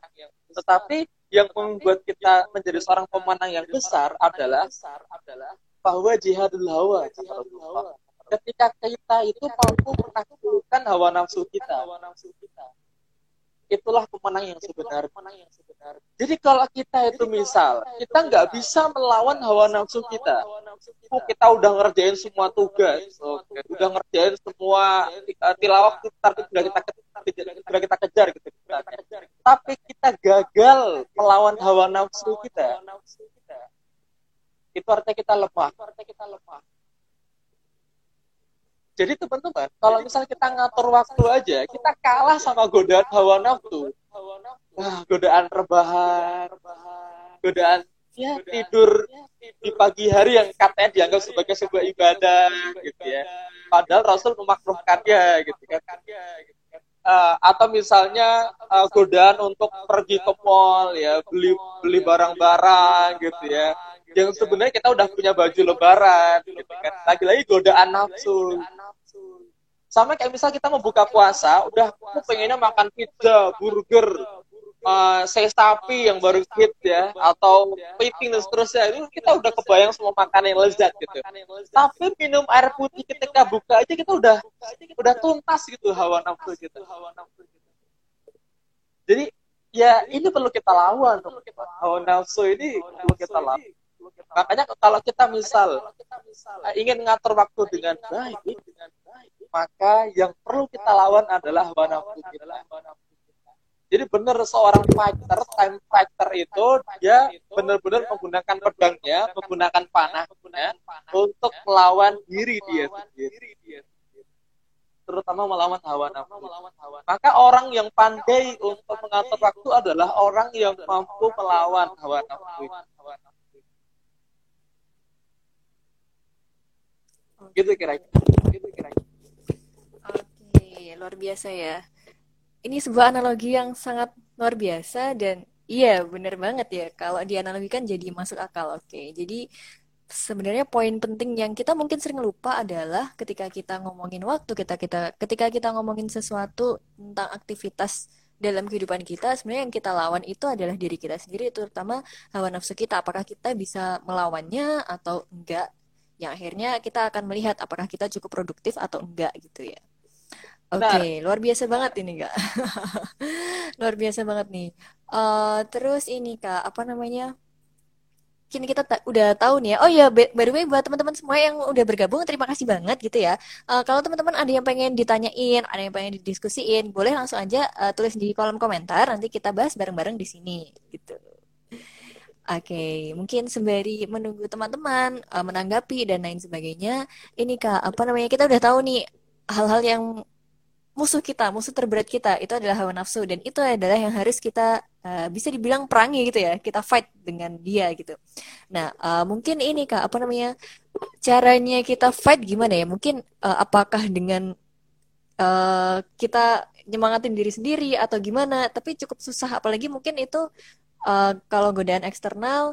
Tetapi yang membuat kita menjadi seorang pemenang yang besar adalah bahwa jihadul hawa. Ketika kita itu mampu menaklukkan hawa nafsu kita itulah pemenang yang sebenarnya. Jadi kalau kita itu misal, kita nggak bisa melawan hawa nafsu kita. Oh, kita udah ngerjain semua tugas, okay. udah ngerjain semua tilawah tapi sudah kita sudah kita kejar gitu. Tapi kita gagal melawan hawa nafsu kita. Itu artinya kita lemah. Itu artinya kita lemah. Jadi teman-teman, kalau misalnya kita ngatur waktu aja, kita kalah sama godaan hawa nafsu. Wah, godaan rebahan, godaan ya tidur di pagi hari yang katanya dianggap sebagai sebuah ibadah gitu ya. Padahal Rasul memakruhkannya gitu kan. Uh, atau misalnya uh, godaan untuk pergi ke mall ya beli beli barang-barang gitu ya. Yang sebenarnya kita udah punya baju lebaran gitu kan. Lagi-lagi godaan nafsu. Sama kayak misal kita mau buka puasa, udah aku pengennya makan pizza, burger, uh, saya sapi yang baru hit ya, atau piting dan seterusnya. Itu kita udah kebayang semua makanan yang lezat gitu. Tapi minum air putih ketika buka aja kita udah udah tuntas gitu hawa nafsu gitu. Jadi ya ini perlu kita lawan. Hawa nafsu ini perlu kita lawan. Makanya kalau kita misal ingin ngatur waktu dengan baik, maka yang perlu kita lawan adalah hawa nafsu kita. Jadi benar seorang fighter, time fighter itu dia benar-benar menggunakan pedangnya, menggunakan panahnya untuk melawan diri dia sendiri. Terutama melawan hawa nafsu. Maka orang yang pandai untuk mengatur waktu adalah orang yang mampu melawan hawa nafsu. Gitu kira-kira. Gitu kira-kira luar biasa ya. Ini sebuah analogi yang sangat luar biasa dan iya bener banget ya. Kalau dianalogikan jadi masuk akal. Oke, jadi sebenarnya poin penting yang kita mungkin sering lupa adalah ketika kita ngomongin waktu kita kita ketika kita ngomongin sesuatu tentang aktivitas dalam kehidupan kita sebenarnya yang kita lawan itu adalah diri kita sendiri terutama hawa nafsu kita. Apakah kita bisa melawannya atau enggak? Yang akhirnya kita akan melihat apakah kita cukup produktif atau enggak gitu ya Oke, okay, luar biasa banget ini kak. [laughs] luar biasa banget nih. Uh, terus ini kak, apa namanya? Kini kita ta udah tahu nih ya. Oh ya, by the way buat teman-teman semua yang udah bergabung, terima kasih banget gitu ya. Uh, kalau teman-teman ada yang pengen ditanyain, ada yang pengen didiskusiin, boleh langsung aja uh, tulis di kolom komentar. Nanti kita bahas bareng-bareng di sini gitu. Oke, okay, mungkin sembari menunggu teman-teman uh, menanggapi dan lain sebagainya, ini kak, apa namanya kita udah tahu nih hal-hal yang musuh kita, musuh terberat kita itu adalah hawa nafsu dan itu adalah yang harus kita uh, bisa dibilang perangi gitu ya, kita fight dengan dia gitu. Nah, uh, mungkin ini Kak, apa namanya? Caranya kita fight gimana ya? Mungkin uh, apakah dengan uh, kita nyemangatin diri sendiri atau gimana? Tapi cukup susah apalagi mungkin itu uh, kalau godaan eksternal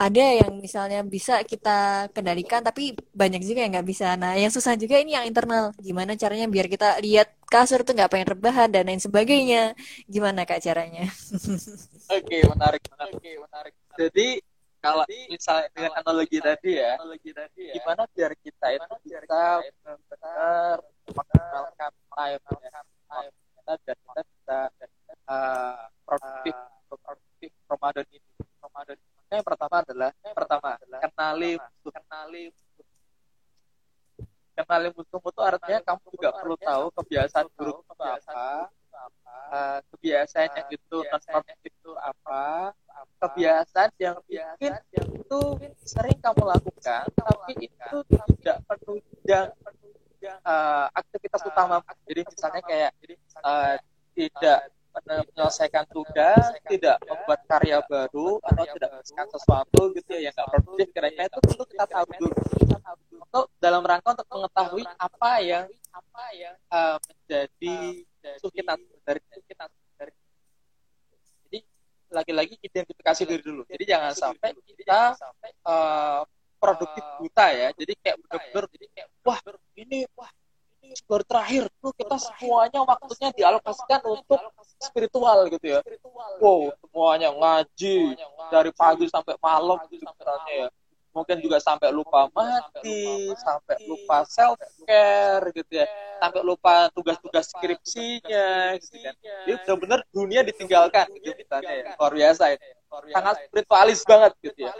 ada yang misalnya bisa kita kendalikan tapi banyak juga yang nggak bisa. Nah yang susah juga ini yang internal. Gimana caranya biar kita lihat kasur tuh nggak pengen rebahan dan lain sebagainya. Gimana kak caranya? [laughs] Oke okay, menarik menarik oke okay, menarik jadi kalau misalnya dengan analogi tadi ya, analogi tadi ya gimana biar kita itu bisa benar-benar mengenalkan time ya? Kita dan kita bisa uh, produktif produktif Ramadan ini Ramadan ini yang pertama adalah yang pertama adalah kenali musuh. kenali kenali musuh itu artinya kamu juga perlu tahu kebiasaan buruk itu apa. uh, kebiasaan yang itu non produktif itu apa. kebiasaan yang bikin itu sering kamu lakukan tapi itu tidak penunjang uh, aktivitas utama. Jadi misalnya kayak uh, tidak menyelesaikan tugas, tidak membuat karya baru atau tidak menyelesaikan sesuatu gitu ya yang nggak produktif kira-kira. Itu perlu kita tahu dulu. Untuk dalam rangka untuk mengetahui apa yang apa yang uh, menjadi musuh kita dari kita dari jadi lagi-lagi identifikasi diri dulu. Jadi jangan sampai kita uh, produktif buta ya. Jadi kayak benar-benar jadi kayak wah ini wah baru terakhir tuh kita semuanya waktunya dialokasikan untuk spiritual gitu ya. Wow, semuanya ngaji dari pagi sampai malam gitu ya. Mungkin juga sampai lupa mati, sampai lupa self care gitu ya, sampai lupa tugas-tugas skripsinya gitu kan. Jadi benar-benar dunia ditinggalkan gitu ya. Luar biasa ini. Sangat spiritualis banget gitu ya.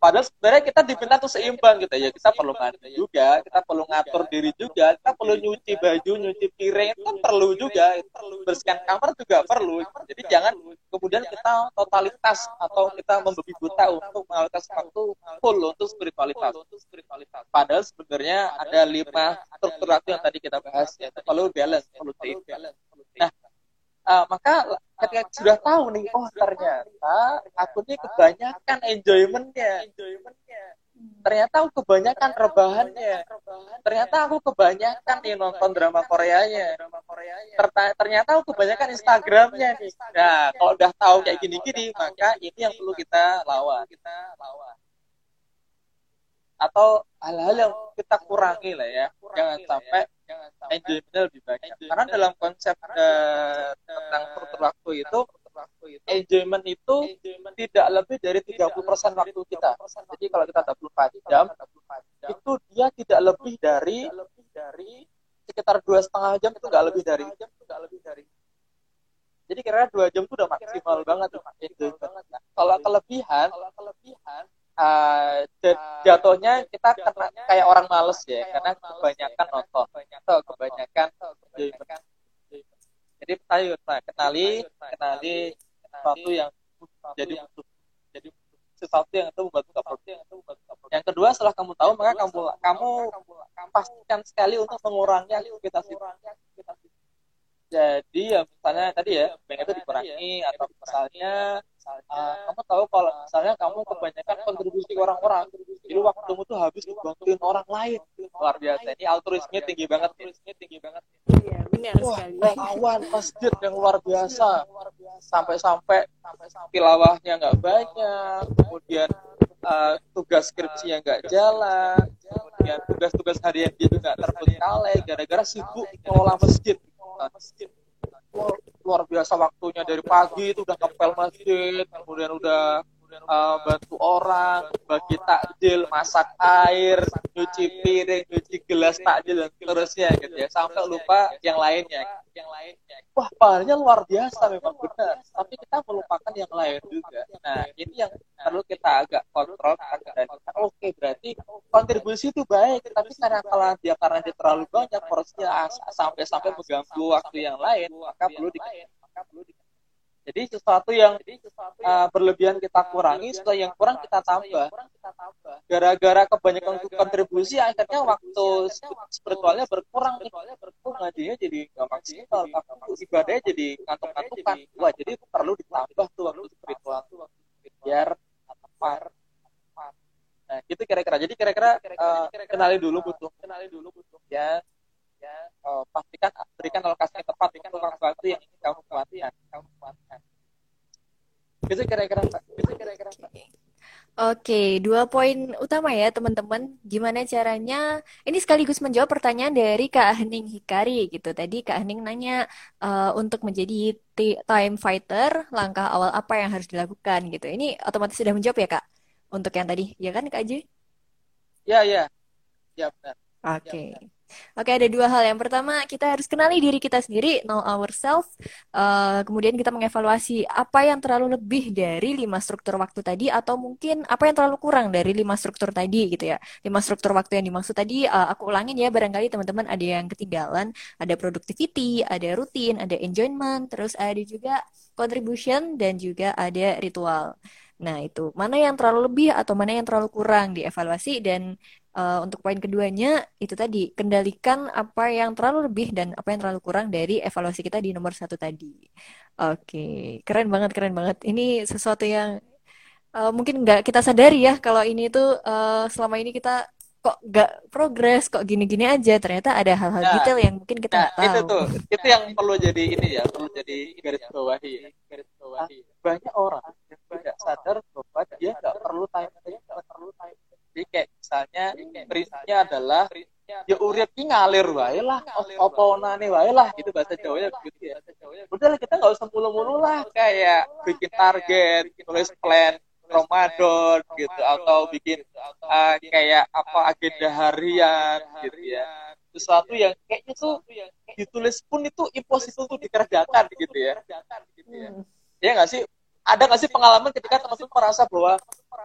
Padahal sebenarnya kita diminta untuk seimbang gitu ya. Kita perlu mandi juga, kita perlu ngatur diri juga, kita perlu nyuci baju, nyuci piring itu kan perlu juga. Bersihkan kamar juga perlu. Jadi jangan kemudian kita totalitas atau kita membabi buta untuk mengalokasi waktu full untuk spiritualitas. Padahal sebenarnya ada lima struktur yang tadi kita bahas ya. Perlu balance, perlu seimbang. Nah, uh, maka ketika sudah tahu nih oh ternyata aku ini kebanyakan enjoymentnya. Ternyata aku kebanyakan rebahannya. Ternyata aku kebanyakan nih nonton drama Koreanya. Ternyata aku kebanyakan Instagramnya nih. Nah kalau udah tahu kayak gini-gini maka ini yang perlu kita lawan. Atau hal-hal yang kita kurangi lah ya. Jangan sampai enjoymentnya lebih banyak. Karena dalam konsep uh, tentang struktur waktu itu enjoyment itu tidak lebih dari 30% waktu kita. jadi kalau kita 24 jam itu dia tidak lebih dari sekitar dua setengah jam itu nggak lebih dari. jadi kira-kira dua jam itu udah maksimal banget tuh kalau kelebihan uh, jatuhnya kita kena kayak orang males ya karena kebanyakan nonton. atau kebanyakan jadi ayo kenali kenali sesuatu yang jadi jadi sesuatu yang itu membantu kamu yang kedua setelah kamu tahu maka kamu kamu pastikan sekali untuk mengurangi aktivitas itu jadi ya misalnya tadi ya pengen itu dikurangi atau misalnya uh, kamu tahu kalau misalnya kamu kebanyakan kontribusi orang-orang jadi waktumu tuh habis dibantuin orang lain. luar biasa ini altruisnya tinggi banget altruisnya tinggi banget. Iya benar Wah, sekali. kawan masjid yang luar biasa. sampai-sampai tilawahnya nggak banyak kemudian uh, tugas skripsi yang nggak jalan kemudian tugas-tugas harian dia juga nggak terbengkalai gara-gara sibuk mengelola masjid masjid luar biasa waktunya dari pagi itu udah ngepel masjid kemudian udah uh, bantu orang bagi takjil masak air nyuci piring nyuci gelas takjil dan seterusnya gitu ya. Sampai lupa yang lainnya. Yang lainnya wah pahalanya luar biasa memang benar. Tapi kita melupakan yang lain juga. Nah ini yang perlu kita agak kontrol dan kita oke okay, berarti kontribusi itu baik tapi karena kalau dia karena dia terlalu banyak porsinya sampai sampai mengganggu waktu yang lain maka perlu di maka perlu di jadi sesuatu yang uh, berlebihan kita kurangi, sesuatu yang kurang kita tambah. Gara-gara kebanyakan kontribusi, akhirnya waktu spiritualnya berkurang. Oh, ngajinya jadi nggak maksimal, ibadahnya jadi ngantuk-ngantukan. Wah, jadi perlu ditambah tuh waktu spiritual biar tepat. Nah, gitu kira-kira. Jadi kira-kira uh, kenali dulu butuh, kenali dulu butuh ya ya uh, pastikan berikan alokasi yang tepat dengan waktu waktu yang ingin kamu kuatkan kamu kuatkan Itu kira-kira. Itu kira-kira. Oke, dua poin utama ya teman-teman. Gimana caranya? Ini sekaligus menjawab pertanyaan dari Kak Hening Hikari gitu. Tadi Kak Hening nanya uh, untuk menjadi time fighter, langkah awal apa yang harus dilakukan gitu. Ini otomatis sudah menjawab ya Kak? Untuk yang tadi, ya kan Kak Aji? Ya, ya. Ya benar. Oke. Okay. Ya, Oke, ada dua hal. Yang pertama, kita harus kenali diri kita sendiri, know ourselves. Uh, kemudian kita mengevaluasi apa yang terlalu lebih dari lima struktur waktu tadi, atau mungkin apa yang terlalu kurang dari lima struktur tadi, gitu ya. Lima struktur waktu yang dimaksud tadi, uh, aku ulangin ya, barangkali teman-teman ada yang ketinggalan. Ada productivity, ada rutin, ada enjoyment, terus ada juga contribution, dan juga ada ritual. Nah, itu mana yang terlalu lebih atau mana yang terlalu kurang dievaluasi dan uh, untuk poin keduanya itu tadi kendalikan apa yang terlalu lebih dan apa yang terlalu kurang dari evaluasi kita di nomor satu tadi. Oke, keren banget, keren banget. Ini sesuatu yang uh, mungkin nggak kita sadari ya kalau ini tuh uh, selama ini kita kok nggak progres, kok gini-gini aja. Ternyata ada hal-hal nah, detail yang mungkin kita nah, tahu. Itu tuh, itu yang perlu jadi ini ya, perlu jadi garis bawahi. Garis bawahi. Banyak orang yang tidak sadar bahwa dia nggak perlu time, nggak perlu time jadi kayak misalnya prinsipnya adalah ya urip ki ngalir wae lah apa onane wae lah gitu bahasa Jawa ya begitu ya. udah kita nggak usah mulu-mulu lah. Kayak bikin target tulis plan Ramadan gitu atau bikin uh, kayak apa agenda harian gitu ya. sesuatu yang kayaknya tuh ditulis pun itu impossible tuh dikerjakan gitu ya. Hmm. ya nggak sih ada nggak sih pengalaman ketika teman-teman merasa bahwa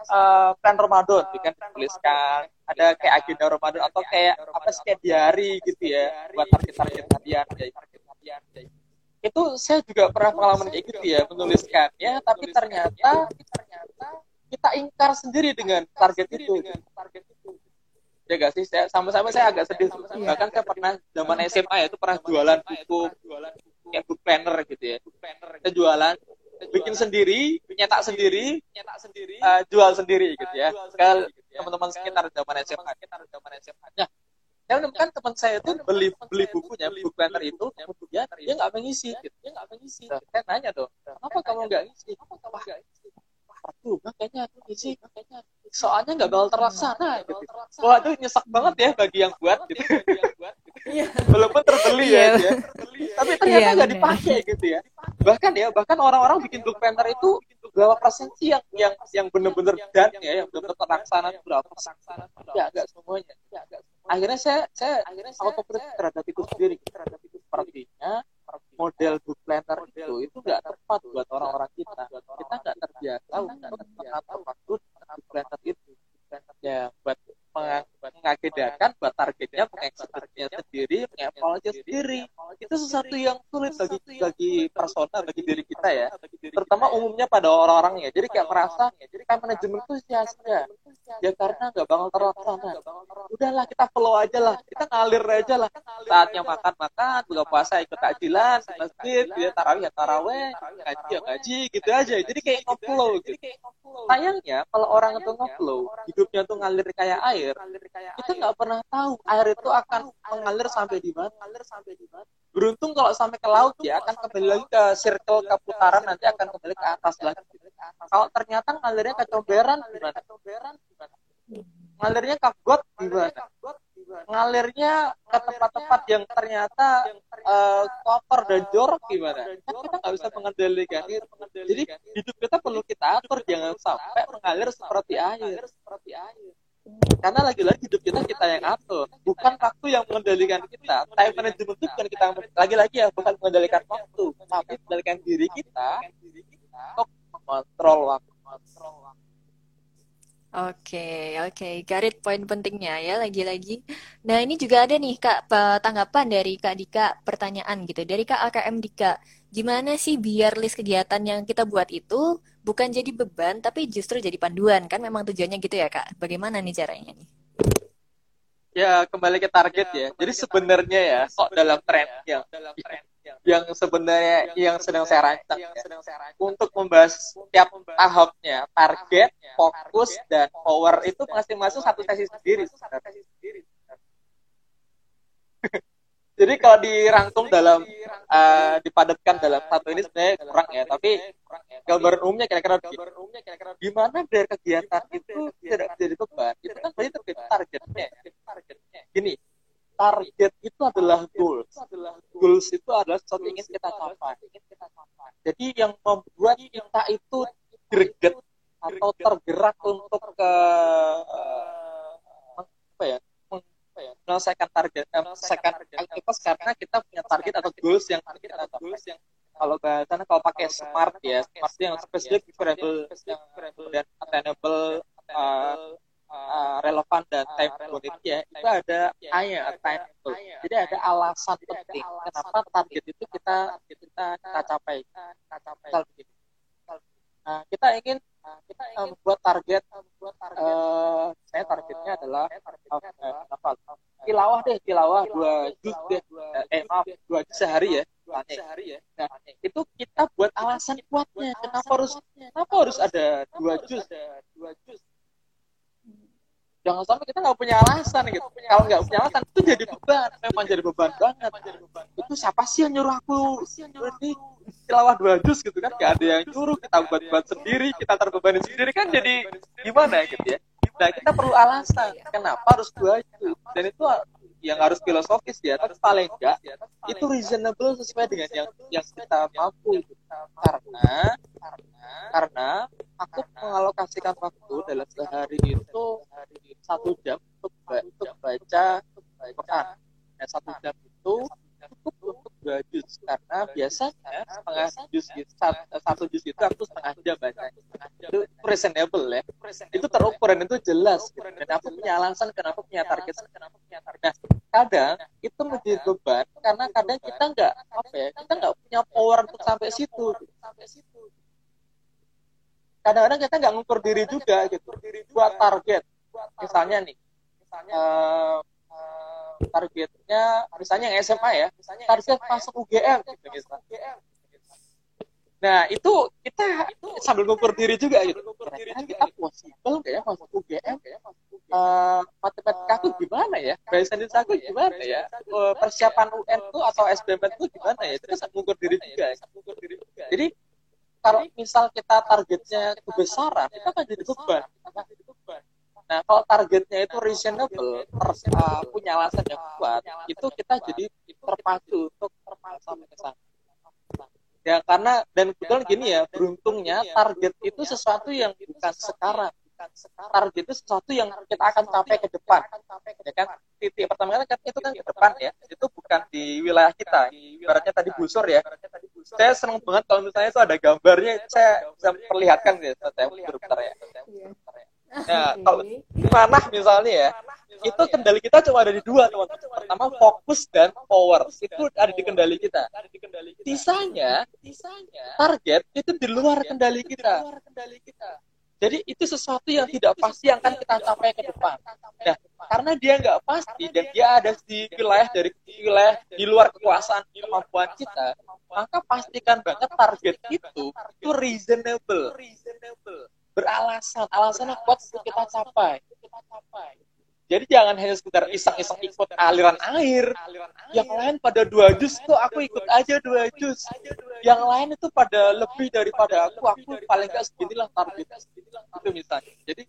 uh, plan Ramadan kan tuliskan ada kayak agenda Ramadan atau kayak apa sih kayak diary gitu ya buat target-target harian ya. itu saya juga pernah pengalaman kayak gitu ya menuliskan. Ya tapi ternyata kita ingkar sendiri dengan target itu. Ya gak sih? Saya sama-sama saya agak sedih bahkan saya pernah zaman SMA ya itu pernah jualan buku kayak book planner gitu ya. Saya jualan bikin sendiri, nyetak sendiri, nyetak sendiri, uh, jual sendiri gitu ya. Ke teman-teman sekitar zaman SMA, sekitar zaman SMA. Nah, saya menemukan teman saya itu beli beli bukunya, buku planner itu, kemudian dia nggak mengisi, gitu. dia nggak mengisi. Saya nanya tuh, kenapa kamu nggak ngisi? Kenapa kamu nggak ngisi? Waduh, kayaknya aku ngisi, kayaknya soalnya nggak bakal terlaksana gitu. Wah itu nyesek banget ya bagi yang buat gitu. Iya. Walaupun terbeli ya, ya. tapi ternyata nggak dipakai gitu ya. Bahkan ya, bahkan orang-orang bikin book planner itu berapa persen sih yang yang yang benar-benar dan ya, yang benar-benar terlaksana berapa persen? Ya, agak semuanya. Akhirnya saya saya akhirnya saya terhadap itu sendiri, terhadap itu sepertinya model book planner itu itu nggak tepat buat orang-orang kita. Kita nggak terbiasa untuk menata waktu book planner itu. Ya, buat mengagendakan buat targetnya, mengeksekusinya sendiri, mengevaluasi sendiri. Itu sesuatu yang sulit bagi bagi personal, bagi diri kita ya. Terutama umumnya pada orang-orang ya. Jadi kayak merasa, jadi kayak manajemen itu sia-sia. Ya karena nggak bakal terlaksana. Udahlah kita follow aja lah, kita ngalir aja lah. Saatnya makan-makan, buka puasa ikut takjilan, masjid, ya tarawih ya tarawih, ngaji ya ngaji, gitu aja. Jadi kayak ngeflow gitu. Sayangnya kalau orang itu ngeflow, hidupnya tuh ngalir kayak air, kita nggak pernah tahu air itu akan mengalir sampai di mana. Beruntung kalau sampai ke laut ya akan kembali lagi ke circle keputaran nanti akan kembali ke atas lagi. Kalau ternyata ngalirnya ke comberan gimana? Ngalirnya ke got gimana? ngalirnya ke tempat-tempat yang ternyata uh, kotor dan jorok gimana? Kan kita nggak bisa mengendalikan itu. Jadi hidup kita perlu kita atur, jangan sampai mengalir seperti air. Karena lagi-lagi hidup kita kita yang atur, bukan waktu yang mengendalikan kita. Time management itu bukan kita lagi-lagi ya bukan mengendalikan waktu, tapi mengendalikan diri kita untuk mengontrol waktu. Oke, oke. Garit poin pentingnya ya lagi-lagi. Nah, ini juga ada nih Kak tanggapan dari Kak Dika pertanyaan gitu. Dari Kak AKM Dika. Gimana sih biar list kegiatan yang kita buat itu bukan jadi beban tapi justru jadi panduan kan memang tujuannya gitu ya Kak. Bagaimana nih caranya nih? Ya, kembali ke target ya. Jadi sebenarnya ya, kok dalam tren yang dalam tren yang sebenarnya yang sedang saya rancang ya, untuk membahas tiap tahapnya target fokus dan power itu masing-masing satu sesi sendiri jadi kalau dirangkum dalam uh, dipadatkan dalam satu ini sebenarnya kurang ya tapi gambaran umumnya kira-kira gimana dari kegiatan itu tidak jadi beban? itu kan berarti terkait targetnya. gini target itu adalah goals. goals. Itu adalah sesuatu yang ingin kita capai. jadi yang membuat kita itu greget atau tergerak untuk ke apa ya menyelesaikan target menyelesaikan aktivitas karena kita punya target atau goals yang kita capai kalau bahasanya kalau pakai smart ya smart yang spesifik variable dan attainable uh, uh, relevan dan time bounded ya itu ada A-nya attainable. jadi ada alasan penting kenapa target itu kita kita kita capai. kita capai. Nah kita ingin kita ingin membuat target membuat target. uh, saya targetnya adalah uh, apa? tilawah deh tilawah dua juz deh. eh maaf dua juz sehari ya sehari ya? Nah itu kita buat alasan kuatnya. kenapa harus kenapa harus ada dua juz? dua juz jangan sampai kita nggak punya alasan gitu. Kalau nggak punya alasan itu jadi beban. Memang jadi beban banget. Itu siapa sih yang nyuruh aku ini? Tilawah dua juz gitu kan? Gak ada yang nyuruh. Kita buat-buat sendiri. Kita terbebani sendiri. Kan jadi gimana gitu ya nah kita perlu alasan. Kenapa harus dua juz dan itu yang harus filosofis ya tapi paling enggak itu reasonable sesuai dengan yang yang kita mampu. Karena karena aku mengalokasikan waktu dalam sehari itu satu jam untuk untuk baca Quran. Nah, satu jam itu cukup untuk dua juz karena biasanya setengah juz itu satu juz itu aku setengah jam baca. Itu reasonable ya itu terukur dan itu jelas dan aku punya alasan kenapa punya target. Kenapa punya target. Nah, kadang itu menjadi beban karena kadang kita nggak apa ya kita nggak punya power untuk sampai situ. sampai situ. Kadang-kadang kita nggak ngukur diri juga gitu. buat target. Misalnya nih uh, targetnya misalnya yang SMA ya. Target masuk UGM gitu misalnya Nah, itu kita itu sambil ngukur diri juga gitu. Kira-kira kita possible nggak ya masuk UGM? Uh, matematika aku gimana ya? Bahasa Indonesia aku gimana ya? Uh, persiapan UN tuh atau SBM itu gimana ya? Itu kan ngukur diri juga. Jadi kalau misal kita targetnya kebesaran, itu akan jadi beban. Nah, kalau targetnya itu reasonable, ter, uh, punya alasan yang kuat, itu kita jadi terpacu untuk sampai ke sana. Ya, karena dan kebetulan gini ya, beruntungnya target itu sesuatu yang bukan sekarang. Target itu sesuatu yang kita akan capai ke depan. Ya kan? Titik pertama kan itu kan ke depan ya. Itu bukan di wilayah kita. Ibaratnya tadi busur ya. Saya senang banget kalau misalnya itu ada gambarnya, saya bisa perlihatkan ya. Saya bentar ya. Ya, kalau panah misalnya ya, itu kendali kita cuma ada di dua teman-teman. Pertama fokus dan power itu ada di kendali kita. Sisanya, target itu di luar kendali kita. Jadi itu sesuatu yang tidak pasti yang akan kita capai ke depan. Nah, karena dia nggak pasti dan dia ada di wilayah dari wilayah di luar kekuasaan kemampuan kita, maka pastikan banget target itu itu reasonable beralasan, alasan yang kuat untuk kita capai. Jadi jangan hanya sekedar iseng-iseng ikut aliran air. Yang lain pada dua jus tuh aku ikut aja dua jus. Yang lain itu pada lebih daripada aku, aku paling gak seginilah target. Itu misalnya. Jadi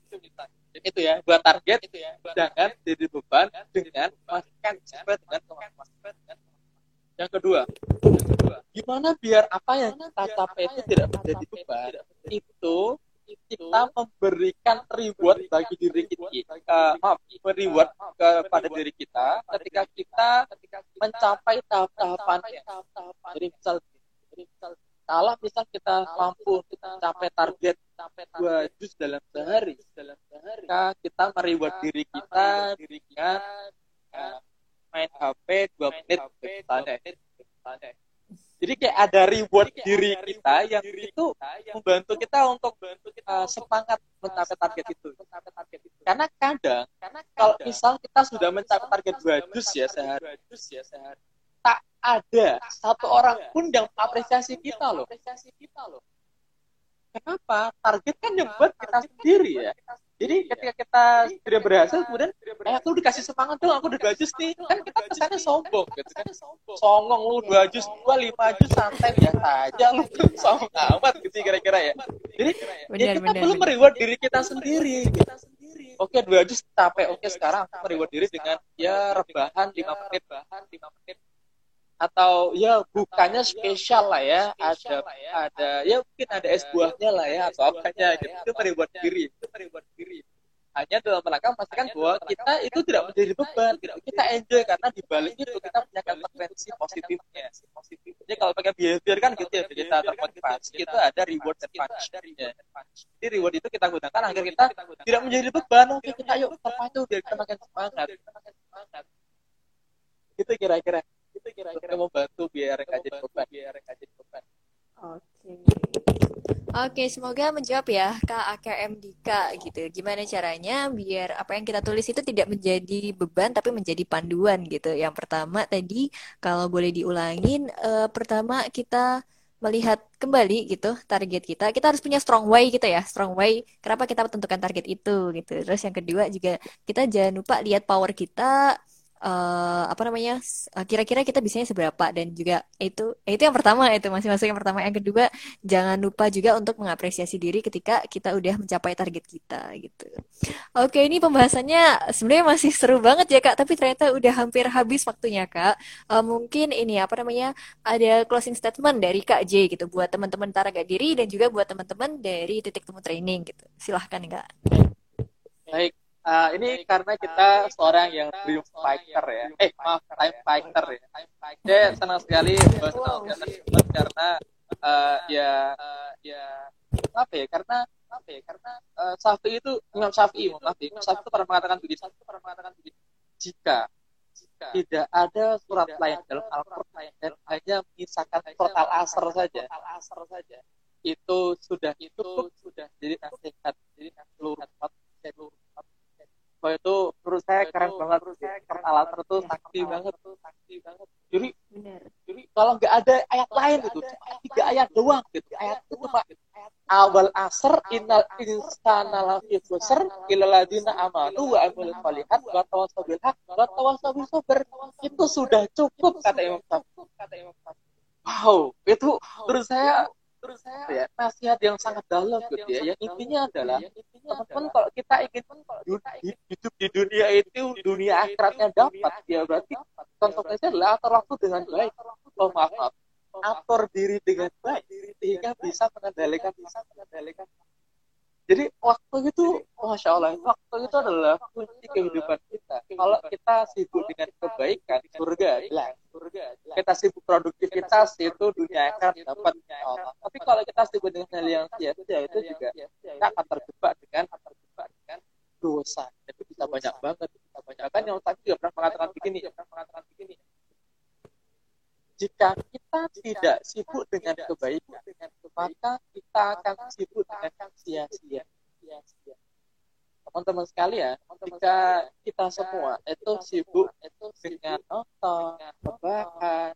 itu ya, buat target. Jangan jadi beban dengan makan sesuai dengan. Yang kedua, gimana biar apa yang kita capai itu tidak menjadi beban? Itu kita memberikan reward bagi diri kita, uh, maaf, reward kepada diri kita ketika kita mencapai tahap-tahapan. Jadi misal, kalau misal kita mampu kita capai target dua jus dalam sehari, maka kita mereward diri kita dengan uh, main HP dua menit misalnya jadi kayak ada reward diri kita yang itu membantu kita untuk uh, semangat mencapai target itu. Karena kadang, kalau misal kita sudah mencapai target dua jus ya sehari, tak ada satu orang pun yang apresiasi kita loh. Kenapa? Target kan yang buat kita sendiri ya. Jadi ketika kita tidak berhasil, kemudian eh aku dikasih semangat dong, aku udah dua jus nih. Kan kita kesannya sombong gitu kan. Songong lu dua jus, gua lima jus santai biasa aja lu sombong [laughs] amat gitu kira-kira ya. Jadi ya kita belum mereward diri kita sendiri. Oke dua jus capek, oke sekarang aku mereward diri dengan ya rebahan lima menit, bahan lima menit atau ya bukannya spesial lah ya ada ada ya mungkin ada es buahnya lah ya atau apanya gitu. itu meribuat diri. itu diri. Hanya dalam rangka memastikan bahwa kita itu tidak menjadi beban. kita enjoy karena di balik itu kita punya konsekuensi positifnya. jadi kalau pakai behavior kan gitu ya kita termotivasi itu ada reward dan punishment jadi reward itu kita gunakan agar kita tidak menjadi beban. Oke kita yuk terpacu biar kita makin semangat. itu kira-kira kira-kira mau bantu biar nggak jadi beban biar nggak jadi beban oke Oke, semoga menjawab ya Kak AKM Dika gitu. Gimana caranya biar apa yang kita tulis itu tidak menjadi beban tapi menjadi panduan gitu. Yang pertama tadi kalau boleh diulangin, uh, pertama kita melihat kembali gitu target kita. Kita harus punya strong way gitu ya, strong way. Kenapa kita tentukan target itu gitu. Terus yang kedua juga kita jangan lupa lihat power kita, uh, apa namanya uh, kira-kira kita bisanya seberapa? Dan juga itu itu yang pertama itu masih masuk yang pertama. Yang kedua jangan lupa juga untuk mengapresiasi diri ketika kita udah mencapai target kita gitu. Oke ini pembahasannya sebenarnya masih seru banget ya kak. Tapi ternyata udah hampir habis waktunya kak. Uh, mungkin ini apa namanya ada closing statement dari kak J gitu. Buat teman-teman taraga diri dan juga buat teman-teman dari titik temu training gitu. Silahkan kak. Baik Uh, ini karena kita seorang yang dream fighter ya. Eh, maaf, time fighter ya. Saya senang sekali senang sekali karena uh, ya ya apa ya? Karena apa ya? Karena uh, Safi itu Imam Syafi'i, maaf, Imam Syafi'i itu pernah mengatakan begitu. pernah mengatakan begitu. Jika tidak ada surat lain dalam Al-Quran dan hanya menyisakan surat Al-Asr saja, Al-Asr saja, itu sudah itu sudah jadi nasihat, jadi nasihat seluruh Oh itu menurut saya keren banget menurut saya keren Alatar tuh sakti banget. tuh sakti banget. Jadi Bener. jadi kalau nggak ada ayat lain gitu ayat tiga ayat doang gitu. ayat itu cuma awal asr innal insana lafi khusr ilaladina amanu wa amil salihat wa tawassaw bil haq wa tawassaw bil sabr. Itu sudah cukup kata Imam Syafi'i. kata Imam wow itu menurut saya terus saya ya, nasihat yang sangat dalam gitu ya. Yang intinya adalah teman-teman kalau kita ingin hidup di dunia itu dunia akhiratnya dapat ya berarti konsekuensinya adalah atur waktu dengan baik. Oh maaf, maaf. Atur diri dengan baik sehingga bisa mengendalikan bisa mengendalikan jadi waktu itu, masya Allah, waktu itu adalah kunci kehidupan kita. Kalau kita sibuk dengan kebaikan, surga jelas. Surga Kita sibuk produktivitas itu dunia akan dapat Allah. Tapi kalau kita sibuk dengan hal yang sia-sia itu juga kita akan terjebak dengan terjebak dengan dosa. Itu bisa banyak banget. Bisa banyak kan yang tadi juga pernah mengatakan begini. Pernah mengatakan begini jika kita tidak sibuk dengan kebaikan, maka kita akan sibuk dengan sia-sia. Teman-teman sekali ya, jika kita semua itu sibuk dengan nonton, rebahan,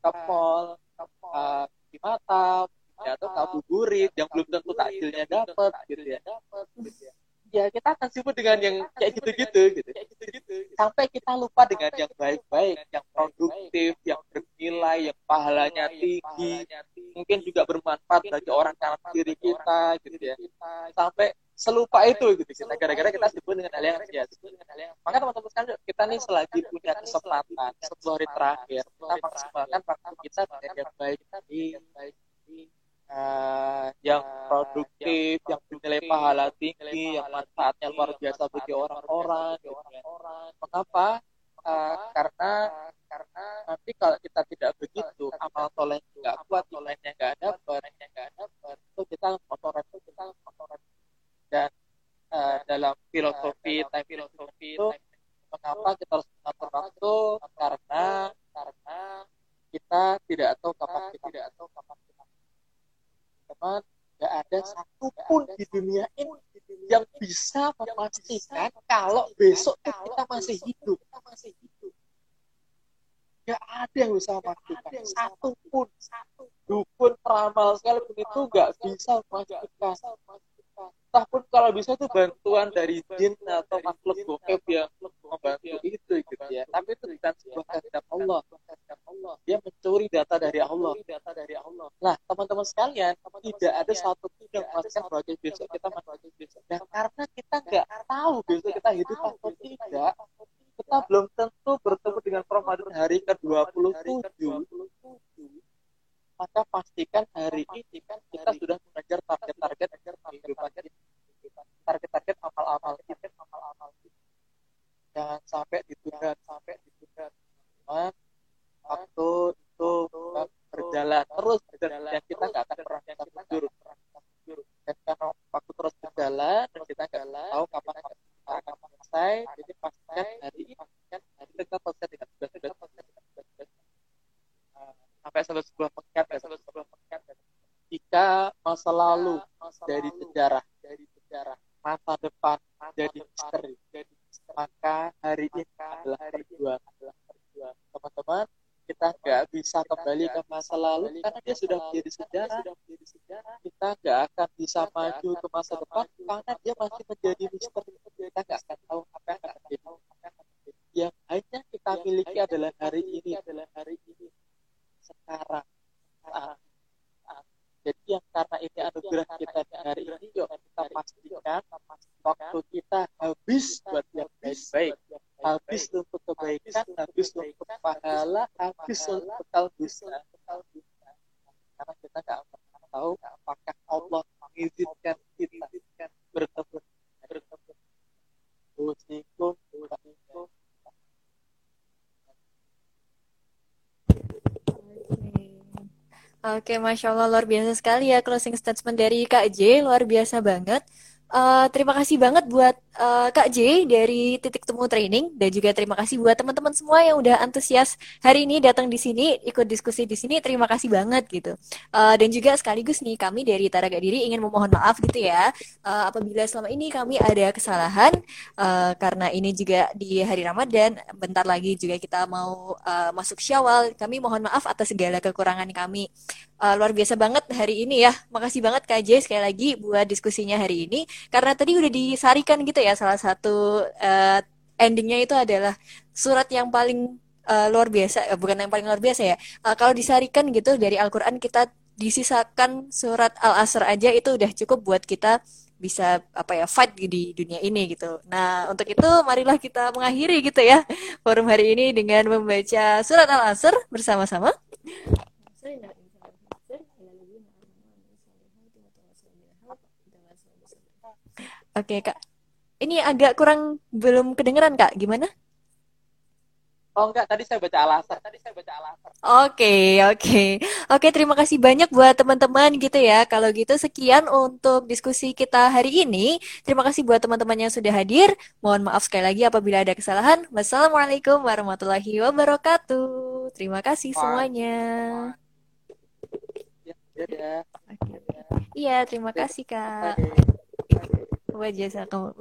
ke mall, uh, di mata, atau ngabuburit yang belum tentu takjilnya dapat gitu ya. Gitu ya ya kita akan sibuk dengan yang kayak gitu-gitu gitu. Sampai kita lupa dengan yang baik-baik, yang produktif, yang bernilai, yang pahalanya tinggi, mungkin juga bermanfaat bagi orang kanan kiri kita gitu ya. Sampai selupa itu gitu. Kita gara-gara kita sibuk dengan hal yang ya maka teman-teman sekalian kita nih selagi punya kesempatan sepuluh hari terakhir kita maksimalkan waktu kita dengan yang baik tadi uh, yang produktif, yang bernilai pahala tinggi, yang manfaatnya luar biasa bagi orang-orang. Gitu ya. Mengapa? Karena karena nanti kalau kita tidak begitu, amal soleh nggak kuat, solehnya nggak ada, solehnya nggak ada, itu kita motoran itu kita motoran dan uh, dalam filosofi time filosofi itu mengapa kita harus mengatur waktu karena karena kita tidak tahu kapan kita tidak tahu kapan teman nggak ada satupun di dunia ini yang bisa memastikan kalau besok kita masih hidup. nggak ada yang bisa memastikan. satu pun. Satu dukun peramal sekalipun itu nggak bisa memastikan entah pun kalau bisa itu bantuan dari jin atau makhluk goib yang membantu itu gitu ya. Tapi itu bukan sebuah kehendak Allah. Dia mencuri data dari Allah. Data dari Allah nah teman-teman sekalian tidak ada satu pun yang memastikan bahwa besok kita mati. Nah karena kita nggak tahu besok kita hidup atau tidak kita belum tentu bertemu dengan Ramadan hari ke-27 maka pastikan hari ini kan kita sudah mengejar target-target kita target-target amal-amal kita. amal-amal kita. Jangan sampai ditunda sampai ditunda waktu itu berjalan terus berjalan dan kita nggak akan pernah bisa mundur dan karena waktu terus berjalan dan kita nggak tahu kapan kita akan selesai. jadi pastikan hari ini pastikan hari kita selesai dengan tugas-tugas sampai sampai sebuah pekat sampai sebuah pekat. Jika masa lalu dari sejarah dari sejarah masa depan jadi misteri. jadi maka hari ini adalah perjuangan. adalah perjuangan. Teman-teman kita nggak bisa kembali ke masa lalu karena dia sudah menjadi sejarah. kita nggak akan bisa maju ke masa depan karena dia masih menjadi misteri. kita nggak akan tahu apa yang akan terjadi. yang hanya kita miliki adalah hari ini. adalah hari ini sekarang. Saat, saat. jadi yang karena ini anugerah kita di hari ini yuk kita pastikan waktu kita habis buat yang baik-baik. habis untuk kebaikan habis untuk pahala habis untuk kalbusa karena kita nggak pernah tahu apakah Allah mengizinkan kita bertemu bertemu Usikum, usikum, Oke, Masya Allah, luar biasa sekali ya closing statement dari Kak J, luar biasa banget. Uh, terima kasih banget buat uh, Kak J dari Titik Temu Training dan juga terima kasih buat teman-teman semua yang udah antusias hari ini datang di sini ikut diskusi di sini. Terima kasih banget gitu. Uh, dan juga sekaligus nih kami dari Taraga Diri ingin memohon maaf gitu ya uh, apabila selama ini kami ada kesalahan uh, karena ini juga di hari Ramadan bentar lagi juga kita mau uh, masuk Syawal. Kami mohon maaf atas segala kekurangan kami. Uh, luar biasa banget hari ini ya. Makasih banget Kak J sekali lagi buat diskusinya hari ini karena tadi udah disarikan gitu ya salah satu uh, endingnya itu adalah surat yang paling uh, luar biasa uh, bukan yang paling luar biasa ya uh, kalau disarikan gitu dari Al-Quran kita disisakan surat Al-Asr aja itu udah cukup buat kita bisa apa ya fight di dunia ini gitu. Nah untuk itu marilah kita mengakhiri gitu ya forum hari ini dengan membaca surat Al-Asr bersama-sama. Oke, Kak. Ini agak kurang belum kedengeran, Kak. Gimana? Oh enggak, tadi saya baca alasan. Tadi saya baca alasan. Oke, oke. Oke, terima kasih banyak buat teman-teman gitu ya. Kalau gitu sekian untuk diskusi kita hari ini. Terima kasih buat teman-teman yang sudah hadir. Mohon maaf sekali lagi apabila ada kesalahan. Wassalamualaikum warahmatullahi wabarakatuh. Terima kasih semuanya. Ya, ya, ya. Iya, terima kasih Kak. Wajah kamu